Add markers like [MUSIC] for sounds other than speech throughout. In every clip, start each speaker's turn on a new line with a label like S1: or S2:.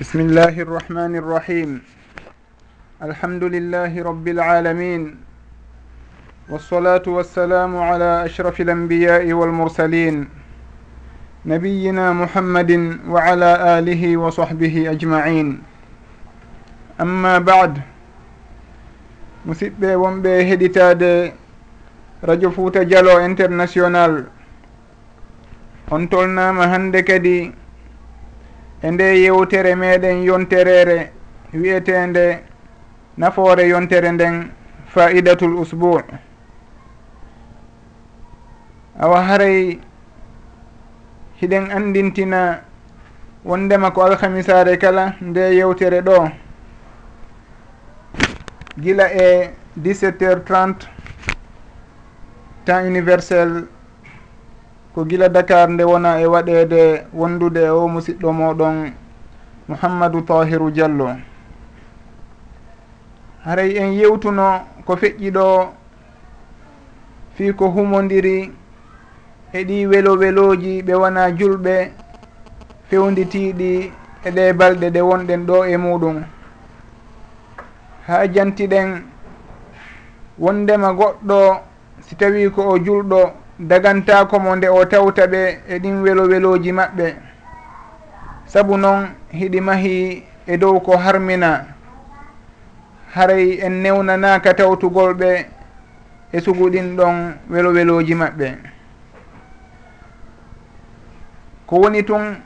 S1: بسم الله الرحمن الرحيم الحمد لله رب العالمين والصلاة والسلام على أشرف الأنبياء والمرسلين نبينا محمد وعلى آله وصحبه أجمعين أما بعد musidɓe wonɓe heɗitade radio fouta dialo international. On tolnama hande kadi e nde yewtere meɗen yonterere wiyetende nafoore yontere nden faidatul usbou awa haray hiɗen andintina wondema ko alhamisare kala nde yewtere ɗo. Gila e 17 heures 30 temps universel ko gila dakar nde wona e waɗede wondude e o musidɗo moɗon mouhammadou tahiru diallo. Haray en yewtuno ko feƴƴi ɗo fii ko humodiri e ɗi welo weloji ɓe wona julɓe fewditiɗi e ɗe balɗe ɗe wonɗen ɗo e muɗum. Ha jantiɗen wondema goɗɗo si tawi ko o julɗo dagantako mo nde o tawta ɓe e ɗin welo weloji maɓɓe. Saabu noon hiɗi mahi e dow ko harmina haray en newnanaka tawtugol ɓe e suguɗin ɗon welo weloji maɓɓe. Ko woni tun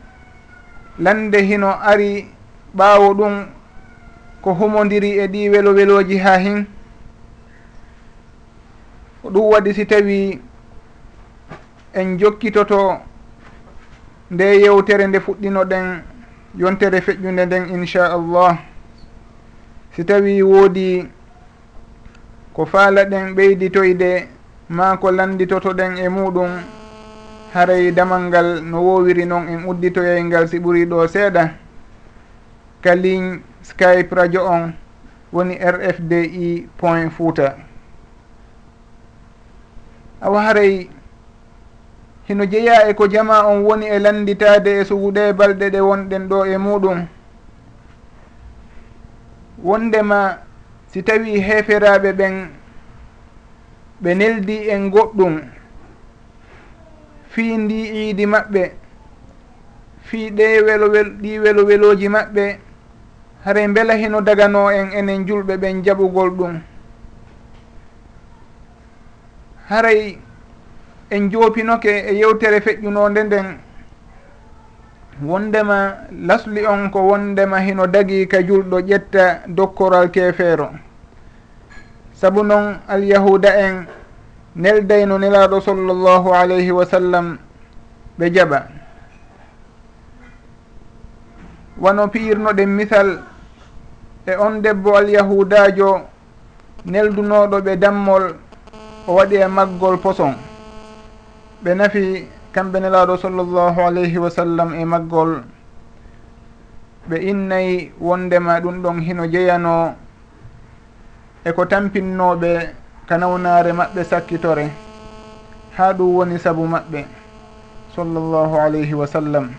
S1: lande hino ari ɓaawo ɗum ko humodiri e ɗi welo weloji ha hin ko ɗum waɗi si tawi en jokkitoto nde yewtere nde fuɗɗino ɗen yontere feƴƴunde nden inchallah si tawi woodi ko faala ɗen ɓeyditoyde ma ko landitoto ɗen e muɗum haray damal ngal no wowiri noon en udditoyey ngal si ɓuri ɗo seeɗa. Ka ligne skype radio on woni rfdi point fouta. Awa haray hino jeeya e ko jama on woni e landitade e suguɗe balɗe ɗe wonɗen ɗo e muɗum. Wondema si tawi heferaɓe ɓen ɓe neldi en goɗɗum fii ndi iidi maɓɓe fii ɗe welowel ɗi welo weloweloji maɓɓe hare beela hino dagano en enen julɓe ɓen jaɓugol ɗum. Haray en joopinoke e yewtere feƴƴunode nden. Wondema lasli on ko wondema hino dagi ka julɗo ƴetta dokkoral kefeero. Saabu noon alyahuda en neldayno nelaɗo sallllahu alayhi wa sallam ɓe jaɓa. Wano piyirnoɗen misal e on debbo alyahudajo neldunoɗo ɓe dammol o waɗi e maggol poson. ɓe nafi kamɓe nelaɗo sallllahu alayhi wa sallam e maggol. Ɓe innayi wondema ɗum ɗon hino jeyano e ko tampinnoɓe kanawnare maɓɓe sakkitore. Ha ɗum woni saabu maɓɓe sallllahu alayhi wa sallam.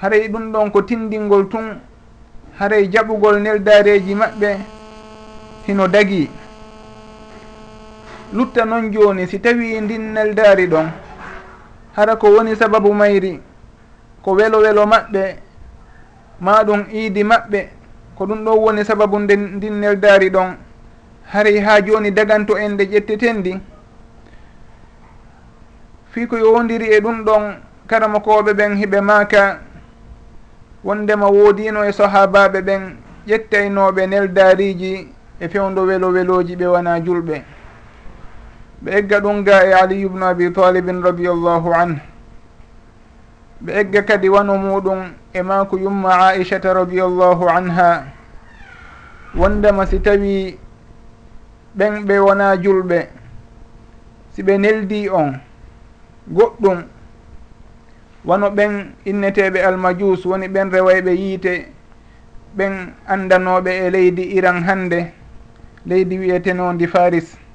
S1: Haray ɗum ɗon ko tindingol tun haray jaɓugol neldareji maɓɓe hino dagi. lutta noon joni si tawi ndinnel daari ɗon. Hara ko woni sababu mayri ko welo welo maɓɓe ma ɗum iidi maɓɓe ko ɗum ɗon woni sababu nde ndinnel daari ɗon. Hari ha joni daganto en nde ƴetteten ndi fii ko yowdiri e ɗum ɗon karamakoɓe ɓen hiɓe maaka wondema woodino e sahabaɓe ɓen ƴettaynoɓe nel daariji e fewdo welo weloji ɓe wona julɓe. ɓe egga ɗum ga e aliyu bnu abi talibin radiallahu anh ɓe egga kadi wano muɗum e mako yumma aichata radiallahu anha. Wondema si tawi ɓen ɓe wona julɓe si ɓe neldi on goɗɗum wano ɓen inneteɓe almajus woni ɓen rewayɓe yiite ɓen andanoɓe e leydi iran hande leydi wiyetenondi faris.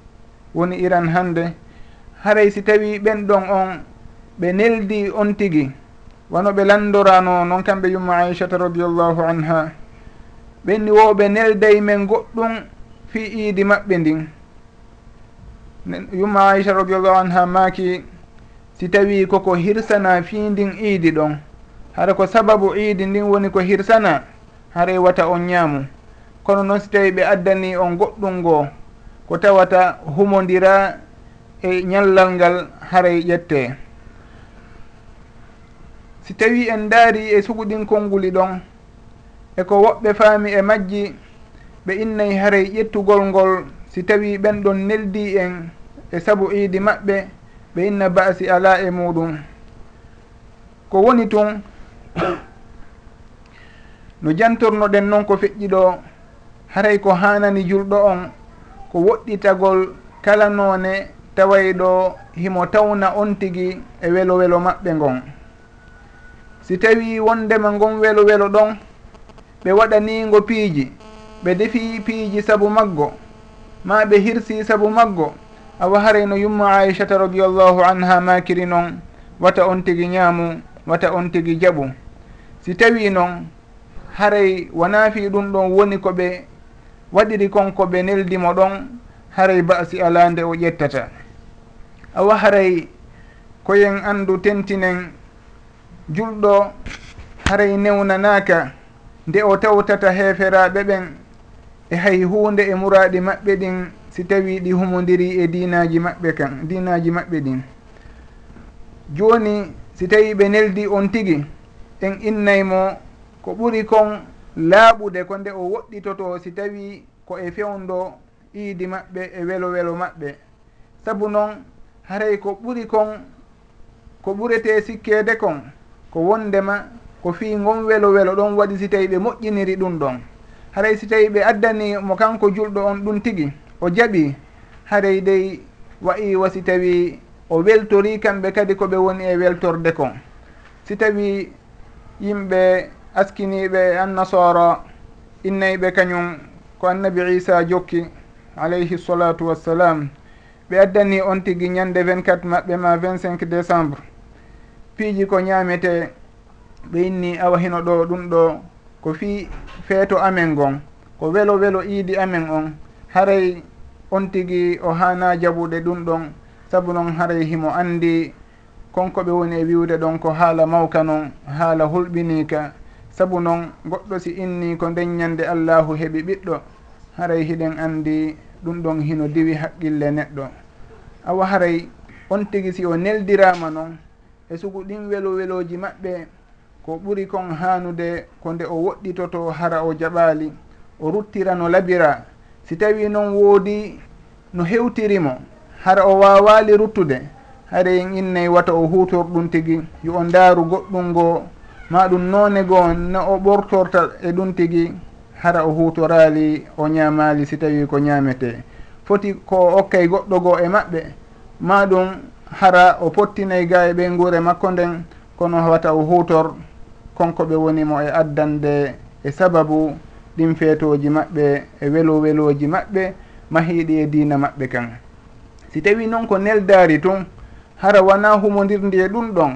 S1: woni iran hande haray si tawi ɓen ɗon on ɓe neldi on tigi. Wano ɓe landorano noon kamɓe yumma aichata radiallahu anha. Ɓenni woɓe nelday men goɗɗum fi iidi maɓɓe ndin. Yumma aicha radiallahu anha maaki si tawi koko hirsana fi ndin iidi ɗon. Hara ko sababu iidi ndin woni ko hirsana haray wata on ñaamu kono noon si tawi ɓe addani on goɗɗum ngoo ko tawata humodira e ñallal ngal haray ƴette. Si tawi en daari e suguɗin konnguli ɗon eko woɓɓe faami e majji ɓe innayi haray ƴettugol ngol si tawi ɓen ɗon neldi en e sabu iidi maɓɓe ɓe inna baasi ala e muɗum. Ko woni tun no jantornoɗen noon ko feƴƴi ɗo haray ko hanani julɗo on ko woɗɗitagol kala noone taway ɗo himo tawna on tigi e welo welo maɓɓe ngon. Si tawi wondema ngon welo welo ɗon ɓe waɗanigo piiji ɓe defi piiji saabu maggo. Ma ɓe hirsi saabu maggo awa haray no yumma aichata radiallahu anha makiri noon wata on tigi ñaamu wata on tigi jaɓu. Si tawi noon haray wona fi ɗum ɗon woni ko ɓe waɗiri kon ko ɓe neldimo ɗon haray basi ala nde o ƴettata. Awa haray koyen andu tentinen julɗo haray newnanaka nde o tawtata heeferaɓe ɓen e hay hunde e muraɗi maɓɓe ɗin si tawi ɗi humodiri e dinaji maɓɓe kan dinaji maɓɓe ɗin. Joni si tawi ɓe neldi on tigui en innaymo ko ɓuri kon laaɓude ko nde o woɗɗitoto si tawi ko e fewndo iidi maɓɓe e welo welo maɓɓe. Sabu noon haray ko ɓuri kon ko ɓurete sikkede kon ko wondema ko fii ngon welo welo ɗon waɗi si tawi ɓe moƴƴiniri ɗum ɗon. Haray si tawi ɓe addani mo kanko julɗo on ɗum tigi o jaɓi haray dey wayi wasi tawi o weltori kamɓe kadi koɓe woni e weltorde kon. Si tawi yimɓe askiniɓe annasara innayɓe kañum ko annabi isa jokki alayhi salatu wassalam ɓe addani on tigui ñande 24 maɓɓe ma 25 décembre. Piiji ko ñamete ɓe inni awa hino ɗo ɗum ɗo ko fi feeto amen gon ko welo welo iidi amen on. Haray on tigui o hana jaɓuɗe ɗum ɗon saabu noon haray himo andi konko ɓe woni e wiwde ɗon ko haala mawka noon haala hulɓinika saabu noon goɗɗo si inni ko ndeññande allahu heɓi ɓiɗɗo haray hiɗen andi ɗum ɗon hino diwi haqqille neɗɗo. Awa haray on tigi si o neldirama noon e sugu ɗin welo weloji maɓɓe ko ɓuri kon hanude ko nde o woɗɗitoto hara o jaɓali o ruttira no labira. Si tawi noon woodi no hewtirimo hara o wawali ruttude haray en innay wata o hutor ɗum tigi yo o ndaaru goɗɗum ngoo ma ɗum noone goo no o ɓortorta e ɗum tigi hara o hutorali o ñamali si tawi ko ñamete foti ko okkay goɗɗo goo e maɓɓe ma ɗum hara o pottinay ga e ɓe guure makko nden kono wata o hutor konko ɓe wonimo e addande e sababu ɗin feetoji maɓɓe e welo weloji maɓɓe mahiɗi e diina maɓɓe kan. Si tawi noon ko neldaari tun hara wona humodirndi e ɗum ɗon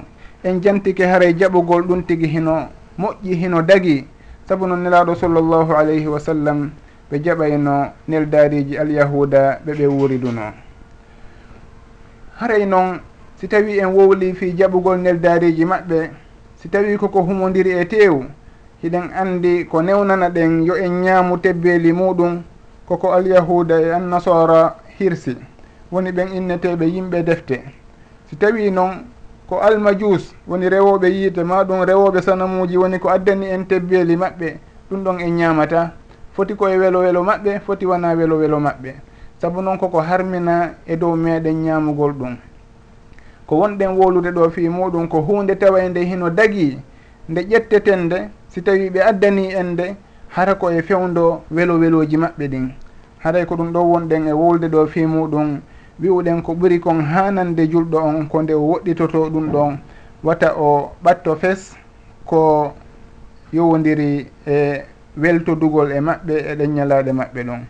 S1: en jantike haray jaɓugol ɗum tigi hino moƴƴi hino dagi. Saabu noon nelaɗo sallllahu alayhi wa sallam ɓe jaɓayno neldariji alyahuda ɓe ɓe wuriduno haray noon si tawi en wowli fi jaɓugol neldariji maɓɓe si tawi koko humodiri e tew hiɗen andi ko newnana ɗen yo en ñaamu tebbeli muɗum koko alyahuda e annasara hirsi. Woni ɓen inneteɓe yimɓe defte. Si tawi noon ko almajus woni rewoɓe yiite ma ɗum rewoɓe sanamuji woni ko addani en tebbeli maɓɓe ɗum ɗon en ñamata foti koye welo welo maɓɓe foti wona welo welo maɓɓe. Saabu noon koko harmina e dow meɗen ñamugol ɗum. Ko wonɗen wolude ɗo fi muɗum ko hunde tawa e nde hino dagi nde ƴetteten nde si tawi ɓe addani en nde hara ko e fewdo welo weloji maɓɓe ɗin. Haray ko ɗum ɗo wonɗen e wolde ɗo fi muɗum wi'uɗen ko ɓuri kon hanande julɗo on ko nde o woɗɗitoto ɗum ɗon. Wata o ɓatto fes ko yowodiri e weltodugol e maɓɓe e ɗen ñalaɗe maɓɓe ɗon.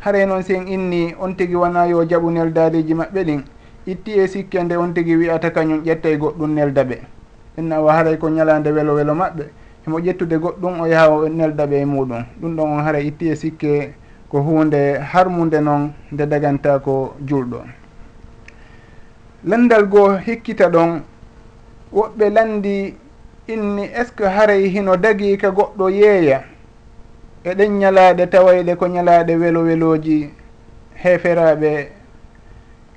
S1: Haray noon sen inni on tigui wona yo jaɓu neldariji maɓɓe ɗin. Itti e sikke nde on tigui wiyata kañum ƴettay goɗɗum nelda ɓe. En awa haaray ko ñalande welo welo maɓɓe. Emo ƴettude goɗɗum o yaha o nelda ɓe e muɗum. Ɗum ɗon on haara itti e sikke ko hunde harmude noon nde daganta ko julɗo landal goo hikkita ɗon woɓɓe landi inni est ce que haray hino dagi ka goɗɗo yeeya? Eɗen ñalaɗe tawayɗe ko ñalaɗe welo weloji heferaɓe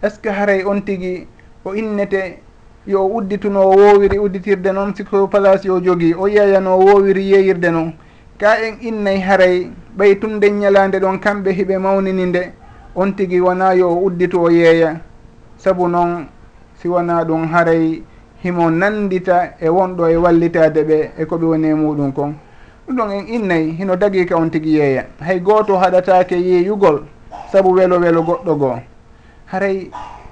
S1: est ce que haray on tigui o innete yo uddituno o wowiri udditirde noon siko place yo jogui o yeeyano o wowiri yeeyirde noon? ka en innay haray ɓay tunde ñalande ɗon kamɓe hiɓe mawnini nde on tigi wona yo uddito o yeeya. Saabu noon si wona ɗum haray himo nandita e wonɗo e wallitade ɓe e koɓe woni e muɗum kon. Ɗum ɗon en innayi hino dagi ka on tigi yeeya. Hay goto haɗatake yeeyugol saabu welo welo goɗɗo goo. Haray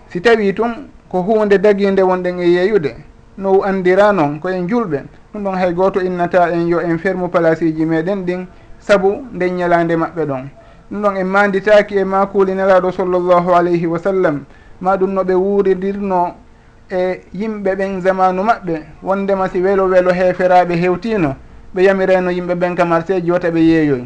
S1: si tawi tun ko hunde daguinde wonɗen e yeeyude no andira noon koyen julɓe ɗum ɗon hay goto innata en yo en fermu place ji meɗen ɗin saabu nden ñalande maɓɓe ɗon. Ɗum ɗon en manditaki e makuli nelaɗo sallllahu alayhi wa sallam. Ma ɗum no ɓe wuridirno e yimɓe ɓen zamanu maɓɓe wondema si welo welo heferaɓe hewtino ɓe yamireno yimɓe ɓen ka marse jota ɓe yeeyoy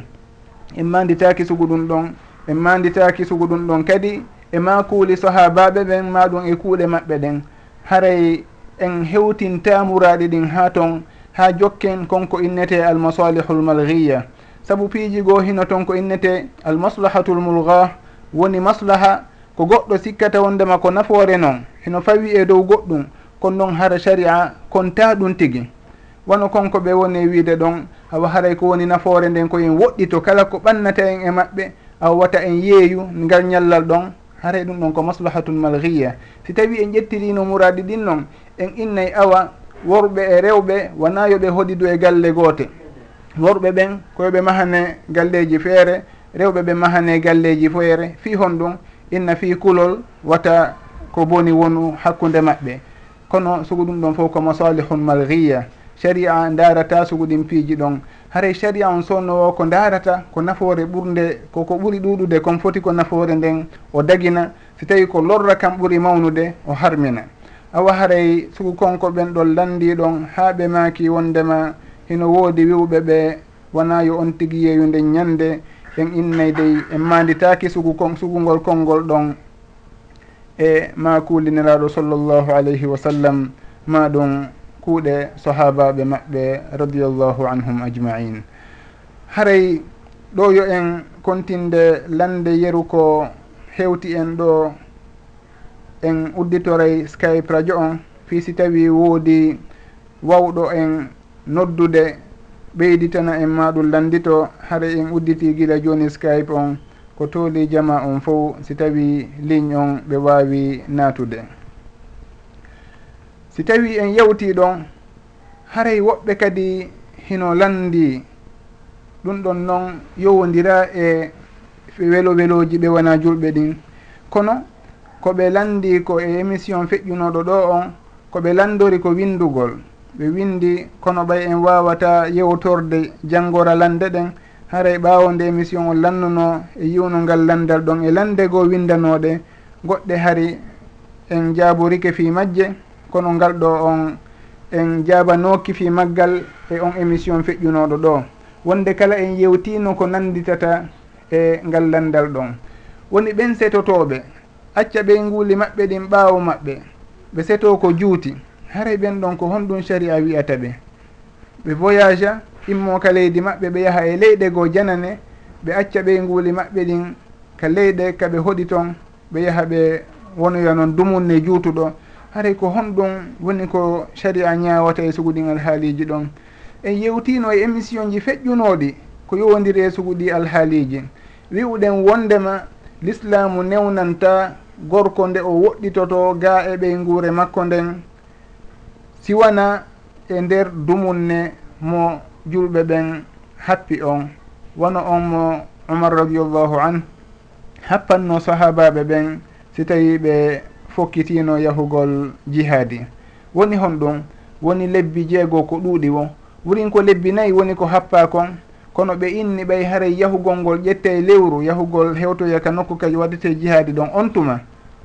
S1: en manditaki sugu ɗum ɗon en manditaki sugu ɗum ɗon kadi e ma kuuli sahabaɓe ɓen maɗum e kuuɗe maɓɓe ɗen. Haray en hewtinta muraɗi ɗin ha ton ha jokken konko innete almasalihu lmalghiya saabu piiji goo hino toon ko innete almaslahatu lmulga woni maslaha ko goɗɗo sikkata wondema ko nafoore noon hino fawi e dow goɗɗum kono noon hara sharia konta ɗum tigi. Wono konko ɓe woni wiide ɗon awa haray ko woni nafoore nden koyen woɗɗito kala ko ɓannata en e maɓɓe awa wata en yeeyu ngal ñallal ɗon haray ɗum ɗon ko maslahatul malghiya. Si tawi en ƴettirino muradi ɗin noon en innay awa worɓe e rewɓe wona yoɓe hoɗidu e galle goote. Worɓe ɓen koyoɓe mahane galleji feere rewɓe ɓe mahane galleji feere. Fi hon ɗum inna fi kulol wata ko boni wonu hakkude maɓɓe. Kono sugu ɗum ɗon fof ko masalihun malriya sharia darata sugu ɗin piiji ɗon. Haray sharia on sonnowo ko darata ko nafoore ɓurde koko ɓuri ɗuɗude kon foti ko nafoore nden o dagina. Si tawi ko lorra kam ɓuri mawnude o harmina. awa haray sugu konko ɓen ɗon landiɗon ha ɓe maaki wondema hino woodi wiwɓe ɓe wona yo on tigi yeeyunde ñande en innay dey en manditaki sugu kon sugungol konngol ɗon e ma kuliniraɗo sallllahu alayhi wa sallam ma ɗum kuuɗe sahabaɓe maɓɓe radiallahu anhum ajmain. Haray ɗo yo en kontinde lande yeru ko hewti en ɗo en udditoray skype radio on. Fi si tawi woodi wawɗo en noddude ɓeyditana en maɗum landito. Hara en udditi gila joni skype on. Ko tooli jama on fo si tawi ligne on ɓe wawi natude si tawi en yewti ɗon haray woɓɓe kadi hino landi. Ɗum ɗon noon yowodira e welo weloji ɓe wona julɓe ɗin. Kono koɓe landi ko e émission feƴƴunoɗo ɗo on koɓe landori ko windugol. Ɓe windi kono ɓay en wawata yewtorde janggora lande ɗen haray ɓawo nde émission on lannuno e yiwnongal landal ɗon e landego windanoɗe goɗɗe hari en jaaborike fi majje kono ngal ɗo on en jaabanoki fi maggal e on émission feƴƴunoɗo ɗo. Wonde kala en yewtino ko nanditata e ngal landal ɗon. Woni ɓen setotoɓe. acca ɓe nguuli maɓɓe ɗin ɓaawo maɓɓe ɓe seto ko juuti. Haray ɓen ɗon ko honɗum sharia wiyata ɓe. Ɓe voyage a immo ka leydi maɓɓe ɓe yaha e leyɗe goo janane ɓe acca ɓe nguuli maɓɓe ɗin ka leyɗe kaɓe hoɗi toon ɓe yaha ɓe wonoya noon dumunne juutuɗo. Haray ko honɗum woni ko sharia ñawata e suguɗin alhaaliji ɗon. En yewtino e émission ji feƴƴunoɗi ko yowodiri e suguɗi alhaaliji. Wi'uɗen wondema l'islamu newnanta gorko nde o woɗɗitoto ga e ɓey nguure makko nden siwana e nder dumunne mo julɓe ɓen happi on. Wono on mo umar radiallahu an happanno sahabaɓe ɓen si tawi ɓe fokkitino yahugol jihadi woni hon ɗum woni lebbi jeego ko ɗuuɗi wo. Wurin ko lebbi nayyi woni ko happa kon. kono ɓe inni ɓay haray yahugol ngol ƴette lewru yahugol hewtoya ka nokku kadi waddete jihaadi ɗon on tuma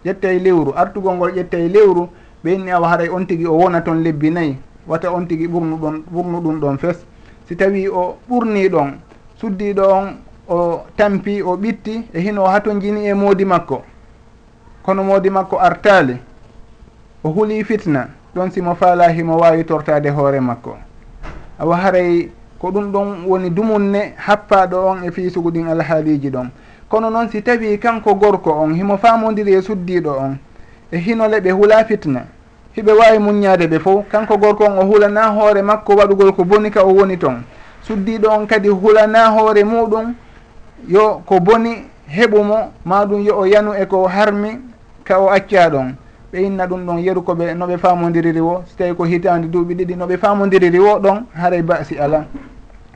S1: ƴette lewru artugol ngol ƴette lewru ɓe inni awa haray on tigui o wona toon lebbi nayyi wata on tigi ɓurnuɗon ɓurnu ɗum ɗon fes. Si tawi o ɓurni ɗon suddiɗo on o tampi o ɓitti e hino hato jini e moodi makko kono moodi makko artali o huuli fitna ɗon simo faalahimo wawi tortade hoore makko. Awa haray ko ɗum ɗon woni dumunne happaɗo on e fiisugu ɗin alhaaliji ɗon. Kono noon si tawi kanko gorko on himo famodiri e suddiɗo on e hinole ɓe hula fitna hiɓe wawi muññade ɓe fo kanko gorko on o hulana hoore makko waɗugol ko boni ka o woni toon suddiɗo on kadi hulana hoore muɗum yo ko boni heɓumo maɗum yo o yanu e ko harmi ka o acca ɗon. Ɓe inna ɗum ɗon yeru koɓe noɓe famodiriri wo so tawi ko hitande duuɓi ɗiɗi noɓe famodiriri wo ɗon haray basi ala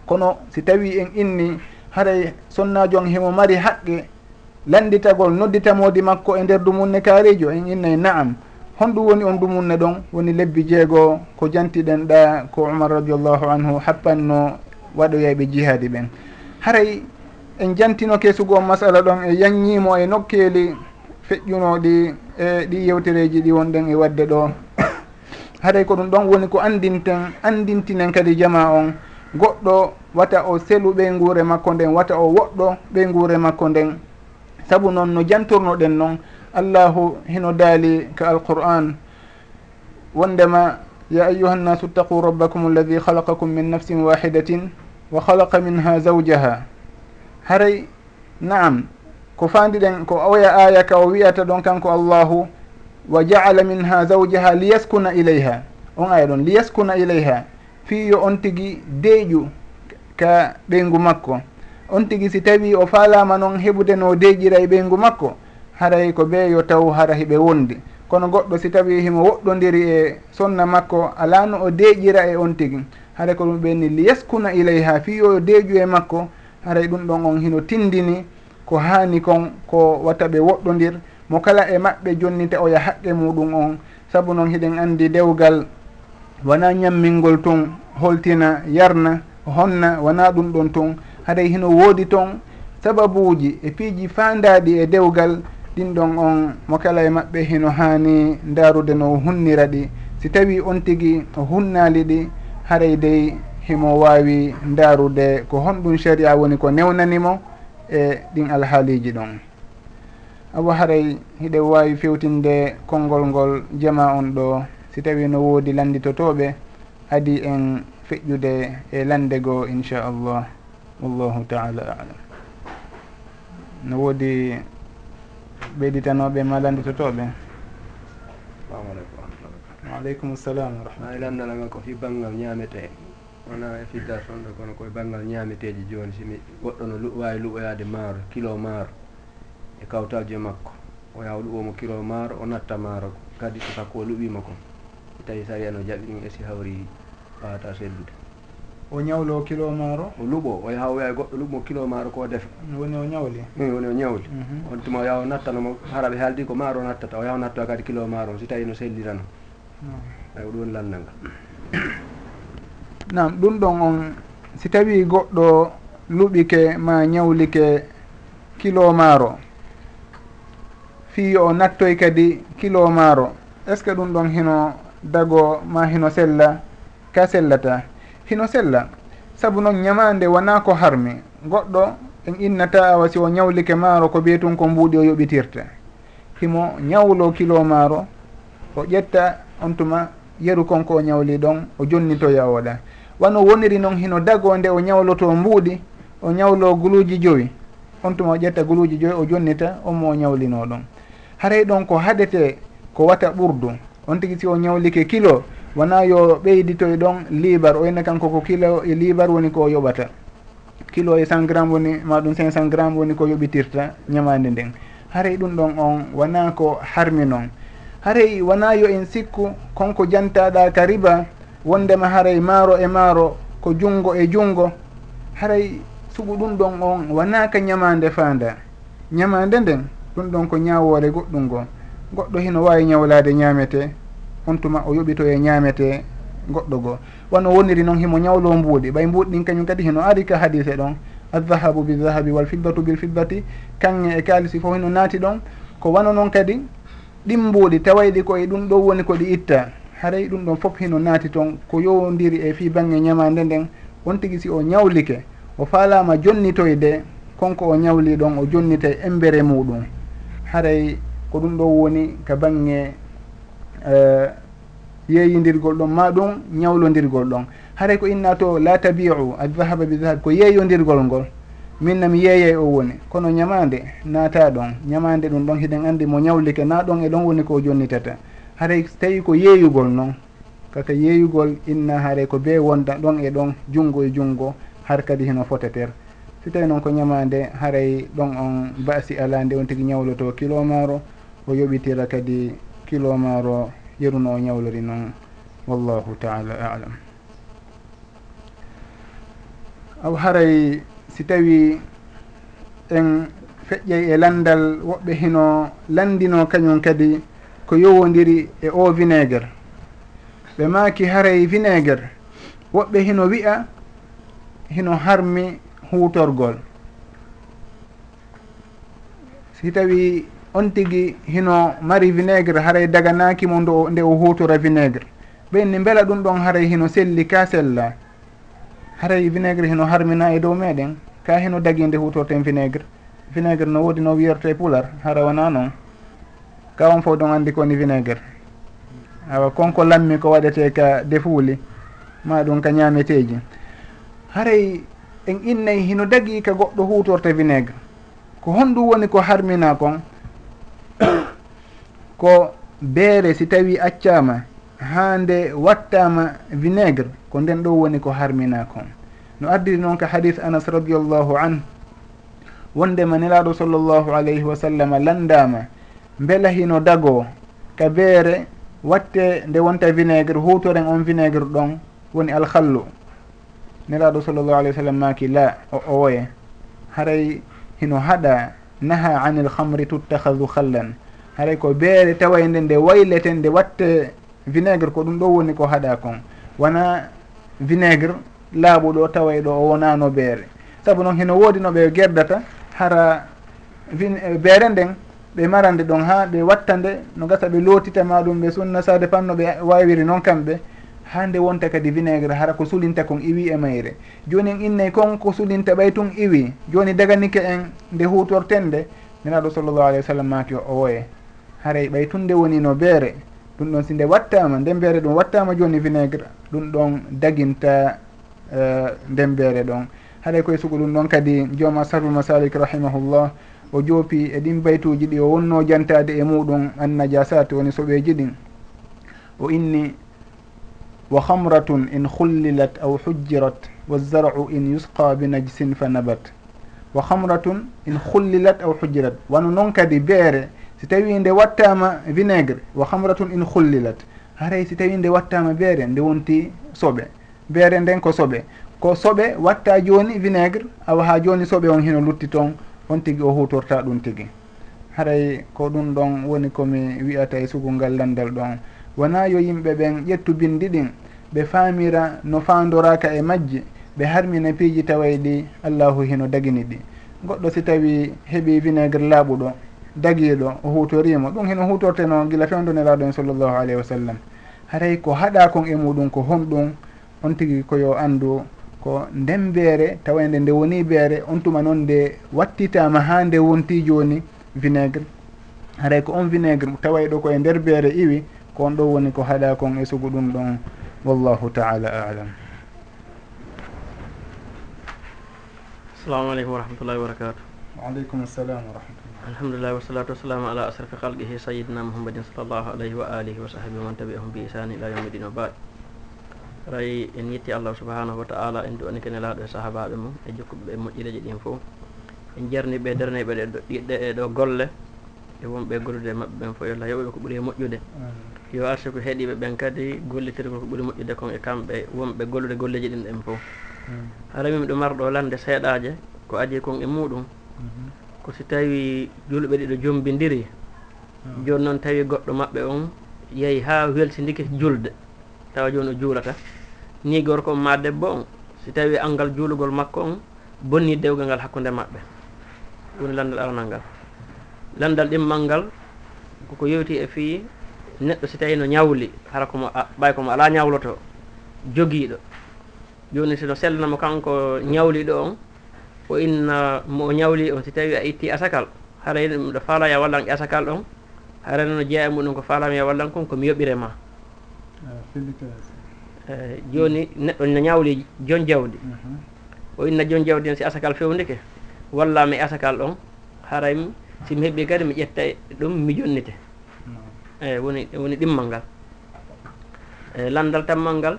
S1: kono si tawi en inni haray sonnajo on himo mari haqqe landitagol nodditamodi makko e nder dumunne kaarijo en innay naam. Honɗum woni on dumunne ɗon woni lebbi jeegoo ko jantiɗen ɗa ko umar radiallahu anhu happanno waɗoyayɓe jihadi ɓen. Haray en jantino kesugo on masala ɗon e yanñimo e nokkeeli feƴƴunoɗi e ɗi yewtereji ɗi wonɗen e wadde ɗo. [COUGHS] Haray ko ɗum ɗon woni ko andinten andintinen kadi jama on goɗɗo wata o selu ɓe nguure makko nden wata o woɗɗo ɓe nguure makko nden. Saabu noon no jantornoɗen noon allahu hino daali ka alqur'an. Wondema ya ayuha nnasu ttaqu rabbakum alladi halaqakum min nafsin wahidatin wa halaqa minha zawjaha haray naam ko fandiɗen ko oya aya ka o wiyata ɗon kanko allahu wa jaala minha zawjaha liyaskuna ilayha on aya ɗon liyaskuna ilayha fiyo on tigi deeƴu ka ɓeygu makko. On tigi si tawi o falama noon heɓude no deeƴira e ɓeygu makko haray ko ɓe yo taw hara hiɓe wondi kono goɗɗo si tawi himo woɗɗodiri e sonna makko alano o deeƴira e on tigi? Haray ko ɗum ɓenni li yaskuna ileyha fiyo deeƴu e makko haray ɗum ɗon on hino tindini ko hani kon ko watta ɓe woɗɗodir mo kala e maɓɓe jonnita oya haqqe muɗum on saabu noon hiɗen andi dewgal wona ñammingol toon holtina yarna honna wona ɗum ɗon toon haɗay hino woodi toon sababuji e piiji fandaɗi e dewgal ɗin ɗon on mo kala e maɓɓe hino hani ndarude no hunnira ɗi. Si tawi on tigui o hunnali ɗi haray dey himo wawi ndarude ko honɗum sharia woni ko newnanimo e ɗin alhaaliji ɗon. Awa haray hiɗe wawi fewtinde konngol ngol jama on ɗo. si tawi no woodi landitotoɓe adi en feƴƴude e lande goo inchallah wallahu taala alam. No woodi ɓeyditanoɓe ma landitotoɓe? Salamu aleykum waaleykum salam
S2: warahmatulah landanaga ko fi banggal ñamete wona e fidda sonɗo kono koye banggal ñameteji joni simi goɗɗo no wawi luɓoyade maaro kilo maaro e kawtalje makko. O yaw luɓomo kilo maaro o natta maaro. Kadi so sakko o luɓima kon so tawi saria no jaɓini esi hawri wawata sellude.
S1: O ñawlo kilo maaro?
S2: O luɓo o yaha o wiya goɗɗo luɓmo kilo maaro ko defa.
S1: Woni o ñawli?
S2: I woni o ñawli.
S1: Mhm.
S2: On tuma o yaha o nattanomo hara ɓe haaldi ko maaro o nattata o yaha o nattoa kadi kilo maaro on si tawi no sellirano. Hmm. Ay ko ɗum woni lanndal ngal.
S1: Nam ɗum ɗon on si tawi goɗɗo luɓike ma ñawlike kilo maaro fii o nattoy kadi kilo maaro est ce que ɗum ɗon hino dago ma hino sella ka sellata. Hino sella saabu noon ñamande wona ko harmi. Goɗɗo en innata awa si o ñawlike maaro ko biyetun ko mbuuɗi o yoɓitirta. Himo ñawlo kilo maaro o ƴetta on tuma yeru konko o ñawli ɗon o jonnitoya oɗa wano woniri noon hino dago nde o ñawloto mbuuɗi o ñawlo guluji joyi. On tuma o ƴetta guluji joyi o jonnita on mo o ñawlino ɗon. Haray ɗon ko haɗete ko wata ɓurdu. on tigui si o ñawlike kilo wona yo ɓeyditoy ɗon libar o yinna kanko ko kilo e libar woni ko yoɓata. Kilo e cent gramme woni ma ɗum cinq cent gramme woni ko yoɓitirta ñamande nden. Haray ɗum ɗon on wona ko harmi noon haray wona yo en sikku konko jantaɗa ka riba wondema haray maaro e maaro ko junngo e junngo. Haray suɓu ɗum ɗon on wona ka ñamande faanda. Ñamande nden ɗum ɗon ko ñawore goɗɗum ngo. goɗɗo hino wawi ñawlade ñamete on tuma o yoɓito e ñamete goɗɗo goo. Wano woniri noon himo ñawlo mbuuɗi. Ɓay mbuuɗi ɗin kañum kadi hino ari ka hadise ɗon. Aldahabu bildahabi wal fiddatu bil fiddati kanŋe e kalisi fof hino naati ɗon. Ko wano noon kadi ɗin mbuuɗi tawayɗi koye ɗum ɗo woni ko ɗi itta. Haray ɗum ɗon fof hino naati toon ko yowodiri e fi bange ñamande nden on tigui si o ñawlike o faalama jonnitoyde konko o ñawli ɗon o jonnitay embere muɗum haray ko ɗum ɗo woni ka banggue eh, yeeyidirgol ɗon ma ɗum ñawlodirgol ɗon. Haray ko inna to la tabiu adahaba bi dahab ko yeeyodirgol ngol minna mi yeeyey o woni. Kono ñamande naata ɗon ñamande ɗum ɗon hiɗen andi mo ñawlike na ɗon e ɗon woni ko jonnitata. Haray tawi ko yeeyugol noon kaka yeeyugol inna haray ko be wonda ɗon e ɗon junngo e junngo har kadi hino foteter si tawi noon ko ñamande haray ɗon on basi ala nde on tigui ñawloto kilomaro o yoɓitira kadi kilomare o yeruno o ñawlori noon wallahu taala alam. Aw haray si tawi en feƴƴay e landal woɓɓe hino landino kañum kadi ko yowodiri e o vinaigre ɓe maaki haray vinaigre woɓɓe hino wi'a hino harmi hutorgol si tawi on tigui hino mari vinaigre haray daganakimo ndo nde o hutora vinaigre ɓenni beela ɗum ɗon haray hino selli ka sella. Haray vinaigre hino harmina e dow meɗen ka hino dagui nde hutorten vinaigre vinaigre no woodi no wiyerto e pular hara wona noon ka on fof ɗon andi koni vinaigre awa konko lammi ko waɗete ka defuuli ma ɗum ka ñameteji. Haray en innayi hino dagui ka goɗɗo hutorte vinaigre ko honɗum woni ko harmina kon [COUGHS] ko beere si tawi accama ha nde wattama vinaigre ko nden ɗo woni ko harmina kon no addiri noon ka hadis anas radiallahu an wondema nelaɗo sallllahu alayhi wa sallam landama beela hino dago ka beere watte nde wonta vinaigre hutoren on vinaigre ɗon woni alhallu nelaɗo sallllahu alayhi wa sallam maki la o owoye haray hino haɗa naha an il hamri tuttahadu hallan haray ko beere tawayde nde wayleten nde watte vinaigre ko ɗum ɗo woni ko haɗa kon. Wona vinaigre laaɓuɗo taway ɗo o wonano beere. Saabu noon heno woodi no ɓe gerdata hara eh, beere nden ɓe marande ɗon ha ɓe watta nde no gasa ɓe lootitama ɗum ɓe sunna sade panno ɓe wawiri noon kamɓe. hande wonta kadi vinaigre hara ko sulinta kon iwi e mayre. Joni en innay kon ko sulinta ɓay tun iwi. Joni daganike en nde hutortende niraɗo sallllahu alayhi wa sallam maki o woye haray ɓay tun nde woni no beere. Ɗum ɗon si nde wattama ndembeere ɗum wattama joni vinaigre ɗum ɗon daginta e, uh, ndembeere ɗon. Haɗay koye sugo ɗum ɗon kadi jooma sarul masalik rahimahullah o joopi e ɗin baytuji ɗi o wonno jantade e muɗum annajasati woni soɓeji ɗin. O inni wa hamratun in khullilat aw hujjirat wazar'u in yusqa bi najsin fa nabat. Wa hamratun in khullilat aw hujjirat wano noon kadi beere si tawi nde wattama vinaigre wa hamratun in khullilat. Haray si tawi nde wattama beere nde wonti soɓe beere nden ko soɓe ko soɓe watta joni vinaigre awa ha joni soɓe on hino lutti toon on tigui o hutorta ɗum tigui haray ko ɗum ɗon woni komi wiyata e sugu ngal landal ɗon. wona yo yimɓe ɓen ƴettu bindi ɗin ɓe faamira no fandoraka e majji ɓe harmina piiji taway ɗi allahu hino dagini ɗi. Goɗɗo si tawi heeɓi vinaigre laaɓuɗo dagiiɗo o hutorimo ɗum hino hutorteno gila fewdoniraɗo en sallllahu alayhi wa sallam. Haray ko haɗa kon e muɗum ko honɗum on tigi koyo andu ko nden beere tawande nde woni beere on tuma noon nde wattitama ha nde wonti joni vinaigre haray ko on vinaigre tawayi ɗo koye nder beere iwi ko on ɗo woni ko haɗa kon e sugu ɗum ɗon wallahu taala alam.
S3: Assalamu aleykum wa rahmatullahi wa barakatu
S1: waaleykum assalam wa rahmatullah
S3: alhamdulillahi wasalatu wassalamu ala asrafi halqihi sayidina mouhammadin sall llahu alayhi wa alihi wa sahbi man tabi'ahum bi isani ila yawmi din wa baad ray en yetti allah subahanahu wa taala en duwani kene laaɗo e sahabaɓe mum e jokkuɓe ɓe moƴƴileji ɗin fof en jarni ɓe darneɓe ɗe ɗiɗɗe e ɗo golle e wonɓe gollude e maɓɓe ɓen fof yo allah yoɓeɓe ko ɓuuri e moƴƴude. yo arsi ko heeɗiɓe ɓen kadi gollitirgo ko ɓuuri moƴƴude kon e kamɓe wonɓe gollude golleji ɗin ɗen fof ara wimi ɗo marɗo lande seeɗaje ko adi kon e muɗum. Mhm. Ko si tawi julɓe ɗiɗo jombidiri hmm. joni noon tawi goɗɗo maɓɓe on yeehi ha welsidiki julde tawa joni o juulata. Ni gorko on ma debbo on si tawi angal juulugol makko on bonni dewgal ngal hakkude maɓɓe. Woni landal aranal ngal landal ɗimmal ngal koko yewti e fii neɗɗo si tawi no ñawli hara komo ɓay komo ala ñawloto jogiiɗo. Joni sino sellanamo kanko ñawliɗo on o inna mo ñawli on si tawi a itti asakal hara yi ɗum ɗo faalami a wallan e asakal ɗon harano no jeeya muɗum ko faalami a wallan kon komi yoɓire ma. Ah, e eh, Joni neɗɗo no ñawli jon jawdi.
S1: Mhm.
S3: O inna jon jawdi on si asakal fewndike wallami e asakal ɗon haraymi simi heɓɓi kadi mi ƴettay ɗum mi jonnite. eyi woni woni ɗimmal ngal. Eyi landal tammal ngal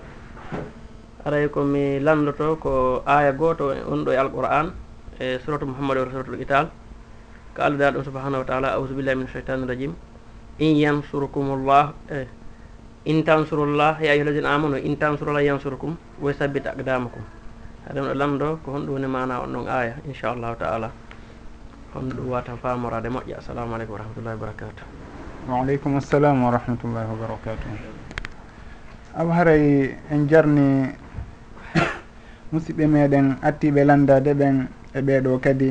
S3: aray komi landoto ko aya goto on ɗo e alqur'an e suratu mouhammad wa suratul qital ko allah dana ɗum subahanahu wa taala ausubillahi min cheitani rajim in yansurkum llah eyi in tansurullah ya ayuha alladina amanu in tansurullah yansurkum wa sabbit aqdamakum haɗum ɗo lanndo ko honɗum woni mana on ɗon aya inchallahu taala. Honɗum ɗum watan famorade moƴƴa. Assalamu aleykum wa rahmatullahi wa barakatuh
S1: waaleykum assalam wa rahmatullahi wa barakatuhu aw haray en jarni musidɓe meɗen attiɓe landade ɓen e ɓeɗo kadi.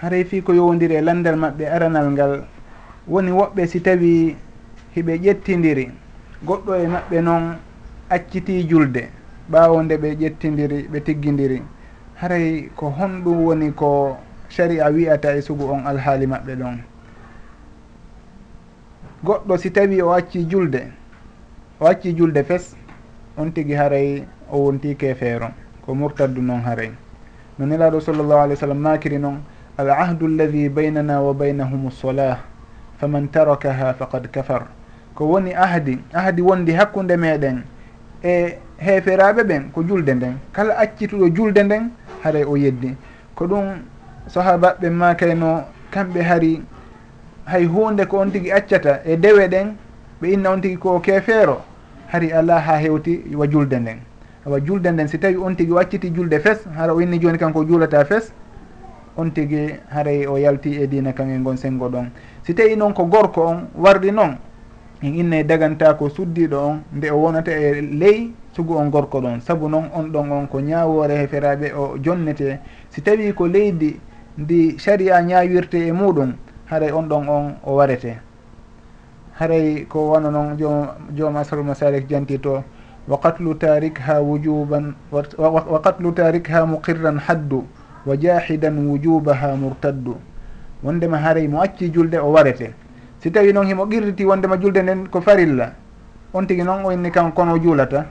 S1: Haray fi ko yowdiri e landal maɓɓe aranal ngal woni woɓɓe si tawi hiɓe ƴettidiri goɗɗo e maɓɓe noon acciti julde ɓaawo nde ɓe ƴettidiri ɓe tiggidiri. Haray ko honɗum woni ko sari a wiyata e sugu on alhaali maɓɓe ɗon. goɗɗo si tawi o acci julde o acci julde fes on tigi haray o wonti kefeero ko murtaddu noon haray. No nelaɗo sallllahu alih w sallam makiri noon al ahdu alladi baynana wa baynahum solah faman tarakaha faqad kafar. Ko woni ahdi ahdi wondi hakkude meɗen e heeferaɓe ɓen ko julde nden. Kala accituɗo julde nden haray o yeddi. Ko ɗum sahabaɓe makayno kamɓe hari hay hunde ko on tigui accata e dewe ɗen ɓe inna on tigui ko kefeero hari ala ha hewti wa julde nden. Awa julde nden si tawi on tigui wacciti julde fes hara o inni joni kanko juulata fes on tigui haray o yalti e dina kan e gon sengo ɗon. Si tawi noon ko gorko on warɗi noon en inna e daganta ko suddiɗo on nde o wonata e ley sugu on gorko ɗon. Saabu noon on ɗon on ko ñawore heferaɓe o jonnete. Si tawi ko leydi ndi sharia ñawirte e muɗum haray on ɗon on o warete. Haray ko wano noon joom asarul masalik janti to wa qatlu tarik ha wujuban wa qatlu tarik ha muqirran haddu wa jahidan wujubaha murtaddu. Wondema haray mo acci julde o warete. Si tawi noon himo qirriti wondema julde nden ko farilla on tigui noon o inni kan kono juulata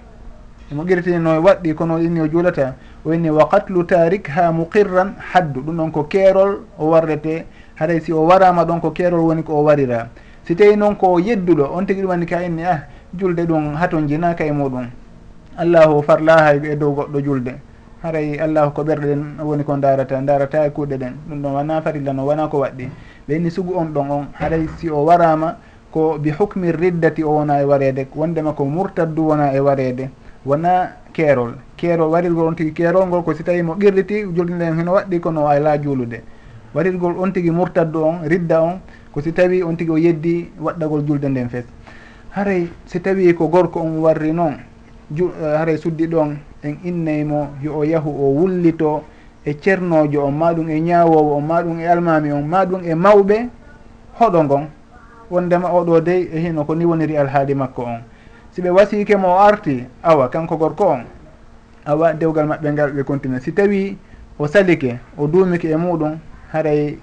S1: imo qirritini no waɗɗi kono inni o juulata o inni wa qatlu tarik ha muqirran haddu ɗum ɗon ko keerol o warrete haɗay si o warama ɗon ko keerol woni ko o warira. Si tawi noon ko yedduɗo on tigui ɗum andi ka inni ah julde ɗum haton jinaka e muɗum. Allahu farlahay e dow goɗɗo julde. Haray allahu ko ɓerɗe ɗen woni ko darata darata e kuuɗe ɗen. Ɗum ɗon wona farilla no wona ko waɗɗi. Ɓeyni sugu on ɗon on. Haray si o warama ko bi hukmi riddati o wona e wareede wondema ko murtaddu wona e wareede. Wona keerol keerol warirgol on tigui keerol ngol ko si tawi mo qirriti julde nden heno waɗɗi kono ala juulude. waɗirgol on tigui murtaddu on ridda on ko si tawi on tigui o yeddi waɗɗagol julde nden fes. Haray si tawi ko gorko on warri noon eh, haray suddi ɗon en innaymo yo o yahu o wullito e ceernojo on maɗum e ñawowo on maɗum e almami on maɗum e mawɓe hoɗo ngon. Wondema oɗo dey e hino ko ni woniri alhaali makko on. Si ɓe wasike mo o arti awa kanko gorko on awa dewgal maɓɓe ngal ɓe continue. Si tawi o salike o duumike e muɗum haray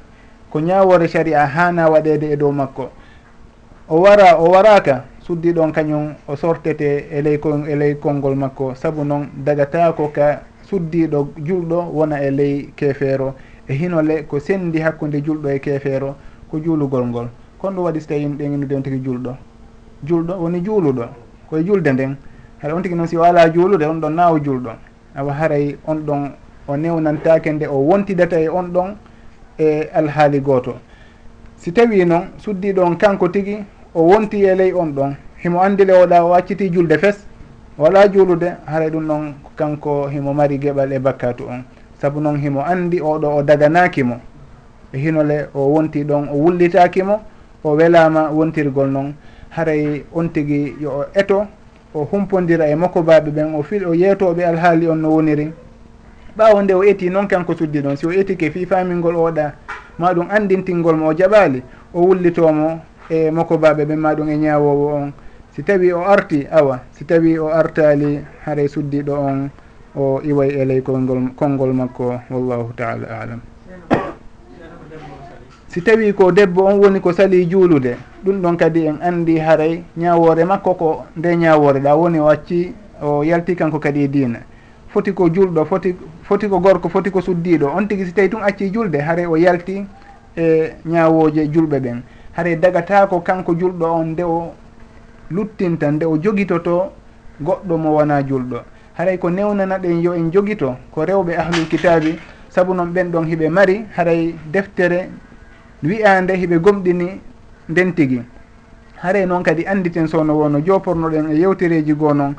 S1: ko ñawore saria hana waɗede e dow makko. O wara o waraka suddi ɗon kañum o sortete e ley e ley konngol makko. Saabu noon dagatako ka suddiɗo julɗo wona e ley kefeero e hinole ko sendi hakkude julɗo e kefeero ko juulugol ngol. Kon ɗum waɗi so tawi ɗenginudi on tigi julɗo. Julɗo woni juuluɗo koye julde nden. Haɗa on tigi noon si wala juulude on ɗon naawa julɗo. Awa haray on ɗon o newnantake nde o wontidata e on ɗon e alhaali gooto. Si tawi noon suddiɗo on kanko tigi o wonti e ley on ɗon himo andile oɗa o acciti julde fes wala juulude haray ɗum noon kanko himo mari geɓal e bakkatu on. Saabu noon himo andi oɗo o daganakimo e hinole o wonti ɗon o wullitakimo o welama wontirgol noon. Haray on tigui yo o eto o humpodira e makko baɓe ɓen o fil o yeetoɓe alhaali on no woniri. ɓawo nde o eti noon kanko suddi ɗon si o etike fi famingol oɗa ma ɗum andintingol mo o jaɓali o wullitomo e moko baɓe ɓen ma ɗum e ñawowo on. Si tawi o arti awa si tawi o artali haray suddiɗo on o iway e ley kolgol konngol makko wallahu taala alam. Si tawi ko debbo on woni ko sali juulude ɗum ɗon kadi en andi haray ñawore makko ko nde ñawore ɗa woni o acci o yalti kanko kadi e diina. foti ko julɗo foti foti ko gorko foti ko suddiɗo. On tigui si tawi tun acci julde haare o yalti e ñawoje julɓe ɓen. Haare dagatako kanko julɗo on nde o luttinta nde o joguitoto goɗɗo mo wona julɗo. Haray ko newnana ɗen yo en joguito ko rewɓe ahlul kitabi saabu noon ɓen ɗon hiɓe mari haray deftere wiyande hiɓe gomɗini nden tigui haare noon kadi anditen sowno wono jopornoɗen e yewtereji goo noon